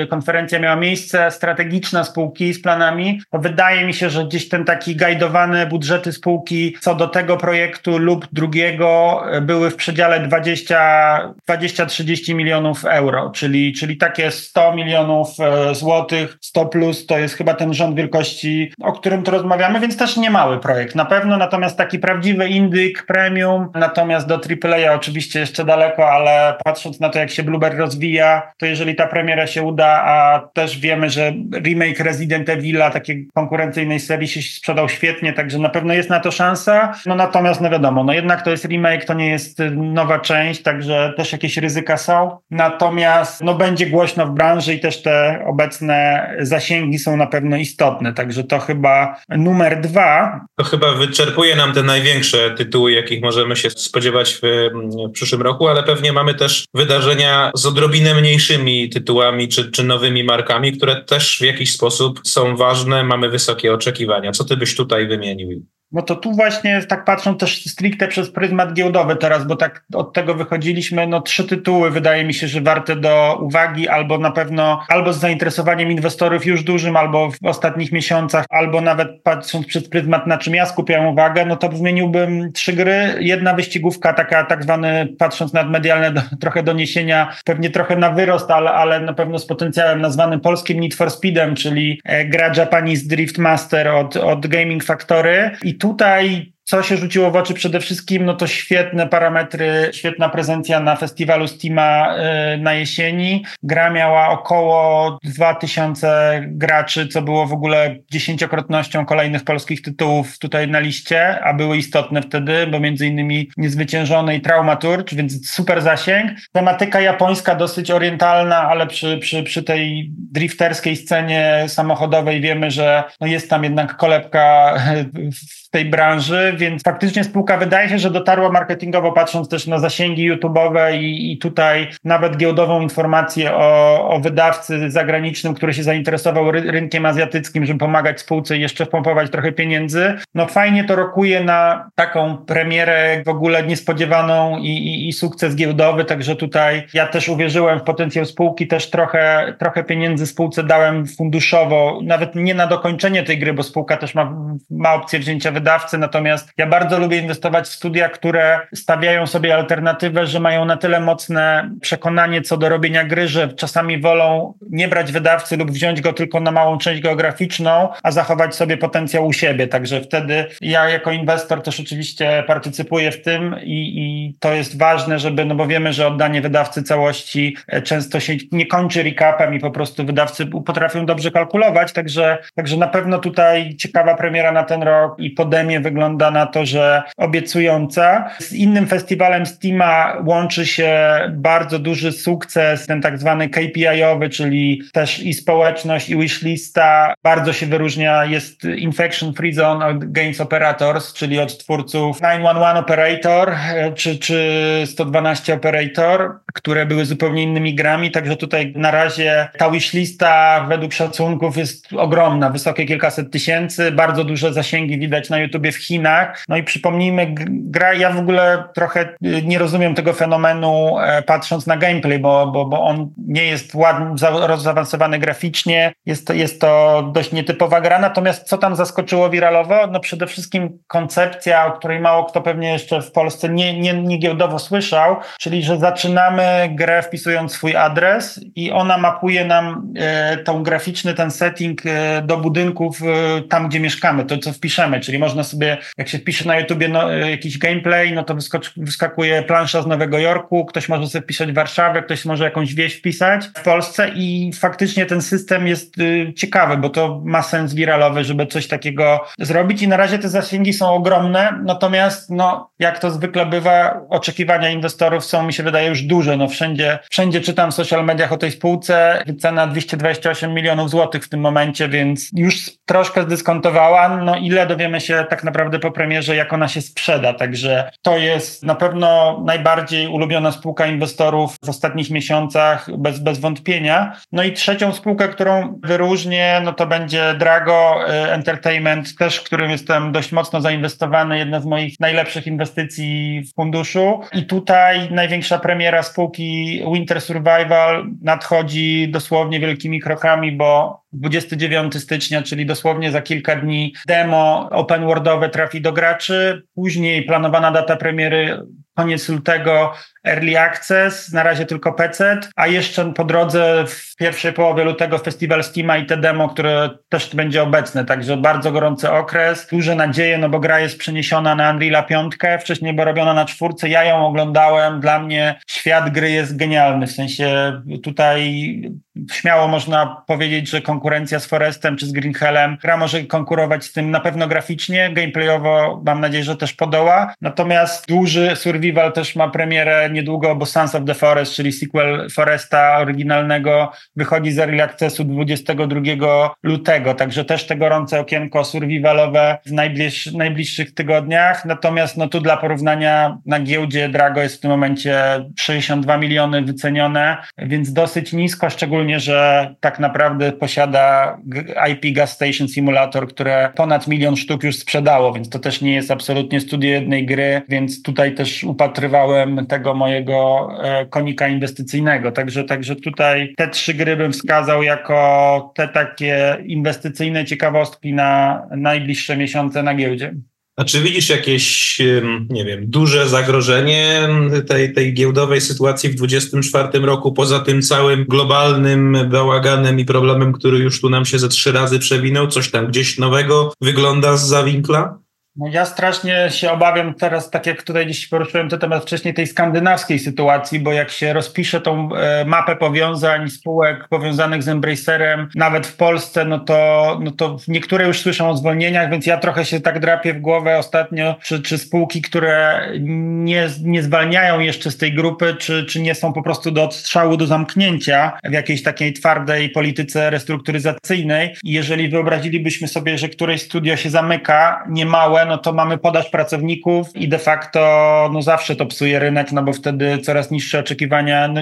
y, konferencja miała miejsce, strategiczna spółki z planami. Wydaje mi się, że gdzieś ten taki gajdowany budżety spółki co do tego projektu lub drugiego były w przedziale 20-30 milionów euro, czyli, czyli takie 100 milionów e, złotych, 100 plus to jest chyba ten rząd wielkości, o którym tu rozmawiamy, więc też nie mały projekt. Na pewno, natomiast taki prawdziwy indyk, premium, natomiast do AAA oczywiście jeszcze daleko, ale patrząc na to, jak się Blueberry rozwija, to jeżeli ta premiera się uda, a też wiemy, że remake Resident Evil'a, takiej konkurencyjnej serii się sprzedał świetnie, także na pewno jest na to szansa, no natomiast, no wiadomo, no jednak to jest remake, to nie jest y, nowa część, także też jakieś ryzyka są. Natomiast, no będzie głośno w branży i też te obecne zasięgi są na pewno istotne, także to chyba numer dwa. To chyba wyczerpuje nam te największe tytuły, jakich możemy się spodziewać w, w przyszłym roku, ale pewnie mamy też wydarzenia z odrobinę mniejszymi tytułami czy, czy nowymi markami, które też w jakiś sposób są ważne, mamy wysokie oczekiwania. Co ty byś tutaj wymienił? No to tu właśnie, tak patrząc też stricte przez pryzmat giełdowy teraz, bo tak od tego wychodziliśmy, no trzy tytuły wydaje mi się, że warte do uwagi, albo na pewno, albo z zainteresowaniem inwestorów już dużym, albo w ostatnich miesiącach, albo nawet patrząc przez pryzmat, na czym ja skupiam uwagę, no to wymieniłbym trzy gry. Jedna wyścigówka, taka tak zwany, patrząc na medialne do, trochę doniesienia, pewnie trochę na wyrost, ale, ale na pewno z potencjałem nazwany polskim Need for Speedem, czyli e, gra Japanese Drift Master od, od Gaming Factory i tutaj co się rzuciło w oczy przede wszystkim, no to świetne parametry, świetna prezencja na festiwalu Steama y, na jesieni. Gra miała około 2000 graczy, co było w ogóle dziesięciokrotnością kolejnych polskich tytułów tutaj na liście, a były istotne wtedy, bo między innymi Niezwyciężony i Traumaturge, więc super zasięg. Tematyka japońska dosyć orientalna, ale przy, przy, przy tej drifterskiej scenie samochodowej wiemy, że no jest tam jednak kolebka *laughs* w tej branży, więc faktycznie spółka wydaje się, że dotarła marketingowo, patrząc też na zasięgi YouTube'owe i, i tutaj nawet giełdową informację o, o wydawcy zagranicznym, który się zainteresował ry rynkiem azjatyckim, żeby pomagać spółce i jeszcze wpompować trochę pieniędzy. No fajnie to rokuje na taką premierę w ogóle niespodziewaną i, i, i sukces giełdowy, także tutaj ja też uwierzyłem w potencjał spółki, też trochę, trochę pieniędzy spółce dałem funduszowo, nawet nie na dokończenie tej gry, bo spółka też ma, ma opcję wzięcia wydawcy, natomiast ja bardzo lubię inwestować w studia, które stawiają sobie alternatywę, że mają na tyle mocne przekonanie co do robienia gry, że czasami wolą nie brać wydawcy lub wziąć go tylko na małą część geograficzną, a zachować sobie potencjał u siebie. Także wtedy ja jako inwestor też oczywiście partycypuję w tym i, i to jest ważne, żeby, no bo wiemy, że oddanie wydawcy całości e, często się nie kończy recapem i po prostu wydawcy potrafią dobrze kalkulować, także, także na pewno tutaj ciekawa premiera na ten rok i Podemie wygląda na to, że obiecująca. Z innym festiwalem Steama łączy się bardzo duży sukces, ten tak zwany KPI-owy, czyli też i społeczność, i wishlista. Bardzo się wyróżnia, jest Infection Free Zone od Games Operators, czyli od twórców 911 Operator e, czy, czy 112 Operator, które były zupełnie innymi grami, także tutaj na razie ta wishlista według szacunków jest ogromna, wysokie kilkaset tysięcy, bardzo duże zasięgi widać na YouTubie w Chinach. No i przypomnijmy, gra, ja w ogóle trochę y, nie rozumiem tego fenomenu e, patrząc na gameplay, bo, bo, bo on nie jest ładny, zaawansowany graficznie, jest to, jest to dość nietypowa gra, natomiast co tam zaskoczyło wiralowo? No przede wszystkim koncepcja, o której mało kto pewnie jeszcze w Polsce nie, nie, nie giełdowo słyszał, czyli że zaczynamy grę wpisując swój adres i ona mapuje nam e, tą graficzny ten setting e, do budynków e, tam, gdzie mieszkamy, to co wpiszemy, czyli można sobie, jak się wpisze na YouTubie no, e, jakiś gameplay, no to wyskakuje plansza z Nowego Jorku, ktoś może sobie wpisać Warszawę, ktoś może jakąś wieś wpisać w Polsce i faktycznie ten system jest y, ciekawy, bo to ma sens wiralowy, żeby coś takiego zrobić i na razie te zasięgi są ogromne, natomiast no, jak to zwykle bywa, oczekiwania inwestorów są, mi się wydaje, już duże, no wszędzie, wszędzie czytam w social mediach o tej spółce, cena 228 milionów złotych w tym momencie, więc już troszkę zdyskontowała, no ile dowiemy się tak naprawdę po premierze, jak ona się sprzeda, także to jest na pewno najbardziej ulubiona spółka inwestorów w ostatnich miesiącach, bez, bez wątpienia. No i trzecią spółkę, którą wyróżnię, no to będzie Drago y, Entertainment, też w którym jestem dość mocno zainwestowany, jedna z moich najlepszych inwestycji w funduszu. I tutaj największa premiera spółki Winter Survival nadchodzi dosłownie wielkimi krokami, bo 29 stycznia, czyli dosłownie za kilka dni, demo open worldowe trafi do graczy. Później planowana data premiery koniec lutego Early Access, na razie tylko PC, a jeszcze po drodze w pierwszej połowie lutego festiwal Steama i te demo, które też będzie obecne, także bardzo gorący okres, duże nadzieje, no bo gra jest przeniesiona na Unreal'a 5, wcześniej była robiona na czwórce, ja ją oglądałem, dla mnie świat gry jest genialny, w sensie tutaj śmiało można powiedzieć, że konkurencja z Forestem czy z Green Hellem, gra może konkurować z tym na pewno graficznie, gameplayowo mam nadzieję, że też podoła, natomiast duży survival też ma premierę niedługo, bo Sons of the Forest, czyli sequel Foresta oryginalnego, wychodzi z Early Accessu 22 lutego, także też te gorące okienko survivalowe w najbliż, najbliższych tygodniach. Natomiast no tu dla porównania na giełdzie Drago jest w tym momencie 62 miliony wycenione, więc dosyć nisko, szczególnie, że tak naprawdę posiada IP Gas Station Simulator, które ponad milion sztuk już sprzedało, więc to też nie jest absolutnie studio jednej gry, więc tutaj też upatrywałem tego mojego e, konika inwestycyjnego. Także, także tutaj te trzy gry bym wskazał jako te takie inwestycyjne ciekawostki na najbliższe miesiące na giełdzie. A czy widzisz jakieś, nie wiem, duże zagrożenie tej, tej giełdowej sytuacji w 2024 roku, poza tym całym globalnym bałaganem i problemem, który już tu nam się ze trzy razy przewinął? Coś tam gdzieś nowego wygląda z zawinkla? No ja strasznie się obawiam teraz, tak jak tutaj dziś poruszyłem ten temat wcześniej, tej skandynawskiej sytuacji, bo jak się rozpisze tą e, mapę powiązań spółek powiązanych z Embracerem, nawet w Polsce, no to, no to niektóre już słyszą o zwolnieniach, więc ja trochę się tak drapię w głowę ostatnio, czy, czy spółki, które nie, nie zwalniają jeszcze z tej grupy, czy, czy nie są po prostu do odstrzału, do zamknięcia w jakiejś takiej twardej polityce restrukturyzacyjnej. Jeżeli wyobrazilibyśmy sobie, że któreś studio się zamyka, niemałe, no to mamy podaż pracowników i de facto no zawsze to psuje rynek, no bo wtedy coraz niższe oczekiwania, no,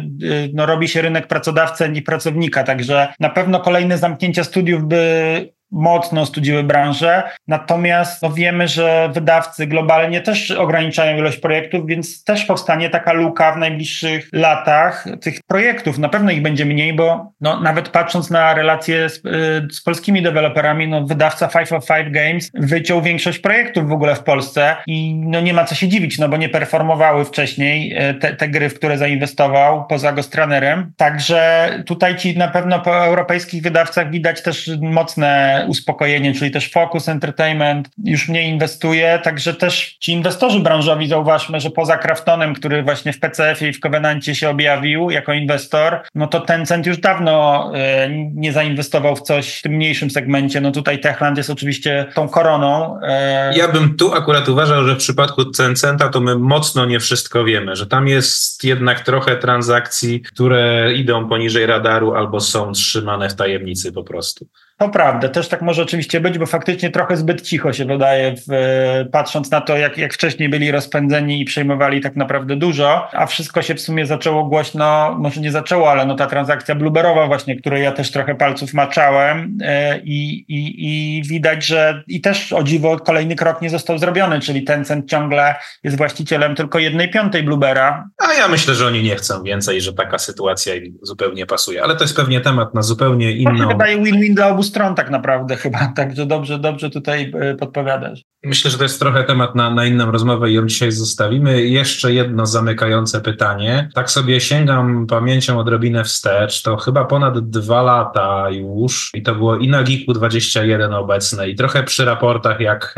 no robi się rynek pracodawcy i pracownika, także na pewno kolejne zamknięcia studiów by mocno studziły branżę, natomiast no wiemy, że wydawcy globalnie też ograniczają ilość projektów, więc też powstanie taka luka w najbliższych latach tych projektów. Na pewno ich będzie mniej, bo no, nawet patrząc na relacje z, y, z polskimi deweloperami, no, wydawca 505 Games wyciął większość projektów w ogóle w Polsce i no, nie ma co się dziwić, no bo nie performowały wcześniej y, te, te gry, w które zainwestował poza Gostranerem. Także tutaj ci na pewno po europejskich wydawcach widać też mocne uspokojenie, czyli też Focus Entertainment już mniej inwestuje, także też ci inwestorzy branżowi zauważmy, że poza Kraftonem, który właśnie w PCF-ie i w Covenancie się objawił jako inwestor, no to Tencent już dawno y, nie zainwestował w coś w tym mniejszym segmencie. No tutaj Techland jest oczywiście tą koroną. Y. Ja bym tu akurat uważał, że w przypadku Tencenta to my mocno nie wszystko wiemy, że tam jest jednak trochę transakcji, które idą poniżej radaru albo są trzymane w tajemnicy po prostu. To prawda, też tak może oczywiście być, bo faktycznie trochę zbyt cicho się wydaje, w, patrząc na to, jak, jak wcześniej byli rozpędzeni i przejmowali tak naprawdę dużo, a wszystko się w sumie zaczęło głośno, może nie zaczęło, ale no ta transakcja bluberowa właśnie, której ja też trochę palców maczałem e, i, i, i widać, że i też o dziwo kolejny krok nie został zrobiony, czyli Tencent ciągle jest właścicielem tylko jednej piątej blubera. A ja myślę, że oni nie chcą więcej, że taka sytuacja im zupełnie pasuje, ale to jest pewnie temat na zupełnie inną... To się wydaje win-win dla obu stron tak naprawdę *laughs* chyba, także dobrze, dobrze tutaj e, podpowiadasz. Myślę, że to jest trochę temat na, na inną rozmowę i ją dzisiaj zostawimy. Jeszcze jedno zamykające pytanie. Tak sobie sięgam pamięcią odrobinę wstecz, to chyba ponad dwa lata już i to było i na Geeku 21 obecne i trochę przy raportach jak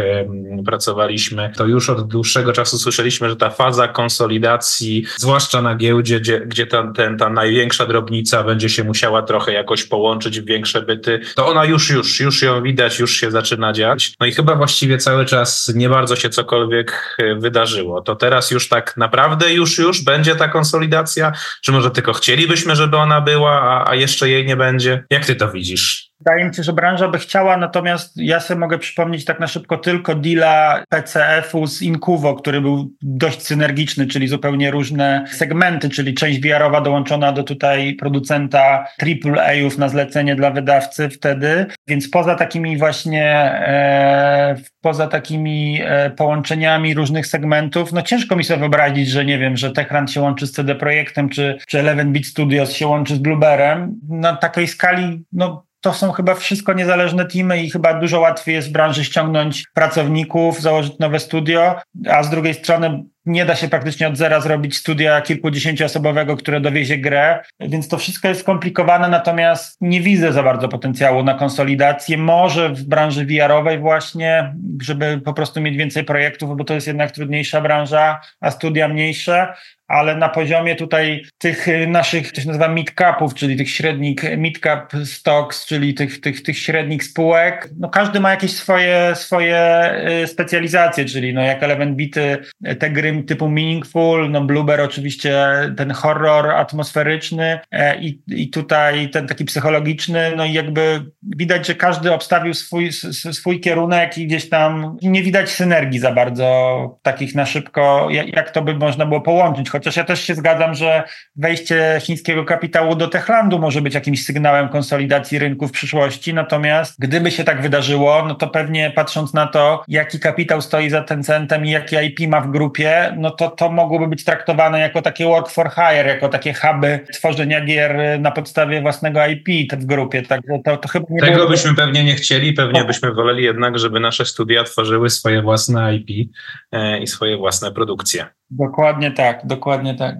pracowaliśmy, to już od dłuższego czasu słyszeliśmy, że ta faza konsolidacji, zwłaszcza na giełdzie, gdzie, gdzie ta, ten, ta największa drobnica będzie się musiała trochę jakoś połączyć w większe byty, to ona już, już, już ją widać, już się zaczyna dziać. No i chyba właściwie cały czas nie bardzo się cokolwiek e, wydarzyło. To teraz już tak naprawdę już, już będzie ta konsolidacja? Czy może tylko chcielibyśmy, żeby ona była, a, a jeszcze jej nie będzie? Jak ty to widzisz? Wydaje mi się, że branża by chciała, natomiast ja sobie mogę przypomnieć tak na szybko tylko deala PCF-u z Incuvo, który był dość synergiczny, czyli zupełnie różne segmenty, czyli część VR-owa dołączona do tutaj producenta AAA-ów na zlecenie dla wydawcy wtedy, więc poza takimi właśnie e, poza takimi e, połączeniami różnych segmentów, no ciężko mi sobie wyobrazić, że nie wiem, że Techland się łączy z CD Projektem, czy, czy Eleven Beat Studios się łączy z Blueberem. Na takiej skali, no to są chyba wszystko niezależne teamy i chyba dużo łatwiej jest w branży ściągnąć pracowników, założyć nowe studio, a z drugiej strony nie da się praktycznie od zera zrobić studia kilkudziesięcioosobowego, które dowiezie grę, więc to wszystko jest skomplikowane, natomiast nie widzę za bardzo potencjału na konsolidację. Może w branży VR-owej właśnie, żeby po prostu mieć więcej projektów, bo to jest jednak trudniejsza branża, a studia mniejsze, ale na poziomie tutaj tych y, naszych, to się nazywa mid-capów, czyli tych średnich mid-cap stocks, czyli tych, tych, tych średnich spółek, no każdy ma jakieś swoje, swoje y, specjalizacje, czyli no jak Element Bity, te gry typu Meaningful, no Blueber oczywiście ten horror atmosferyczny e, i, i tutaj ten taki psychologiczny, no i jakby widać, że każdy obstawił swój, swój kierunek i gdzieś tam nie widać synergii za bardzo takich na szybko, jak, jak to by można było połączyć, Chociaż ja też się zgadzam, że wejście chińskiego kapitału do Techlandu może być jakimś sygnałem konsolidacji rynku w przyszłości. Natomiast gdyby się tak wydarzyło, no to pewnie patrząc na to, jaki kapitał stoi za Tencentem i jaki IP ma w grupie, no to to mogłoby być traktowane jako takie work for hire, jako takie huby tworzenia gier na podstawie własnego IP w grupie. Także to, to chyba nie Tego byśmy pewnie nie chcieli, pewnie byśmy woleli jednak, żeby nasze studia tworzyły swoje własne IP e, i swoje własne produkcje. Dokładnie tak, dokładnie tak.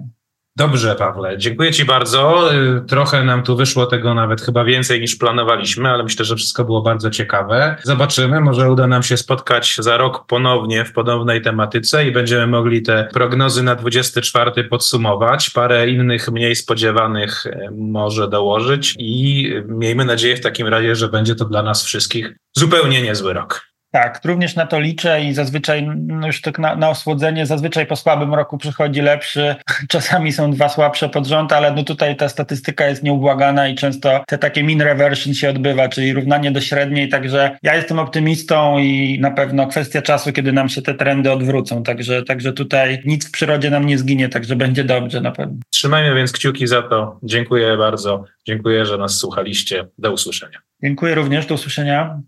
Dobrze, Pawle, dziękuję Ci bardzo. Y, trochę nam tu wyszło tego nawet chyba więcej niż planowaliśmy, ale myślę, że wszystko było bardzo ciekawe. Zobaczymy, może uda nam się spotkać za rok ponownie w podobnej tematyce i będziemy mogli te prognozy na 24 podsumować, parę innych mniej spodziewanych y, może dołożyć i miejmy nadzieję w takim razie, że będzie to dla nas wszystkich zupełnie niezły rok. Tak, również na to liczę i zazwyczaj no już tak na, na osłodzenie, zazwyczaj po słabym roku przychodzi lepszy, *laughs* czasami są dwa słabsze pod rząd, ale no tutaj ta statystyka jest nieubłagana i często te takie mean reversion się odbywa, czyli równanie do średniej, także ja jestem optymistą i na pewno kwestia czasu, kiedy nam się te trendy odwrócą, także, także tutaj nic w przyrodzie nam nie zginie, także będzie dobrze na pewno. Trzymajmy więc kciuki za to. Dziękuję bardzo. Dziękuję, że nas słuchaliście. Do usłyszenia. Dziękuję również. Do usłyszenia.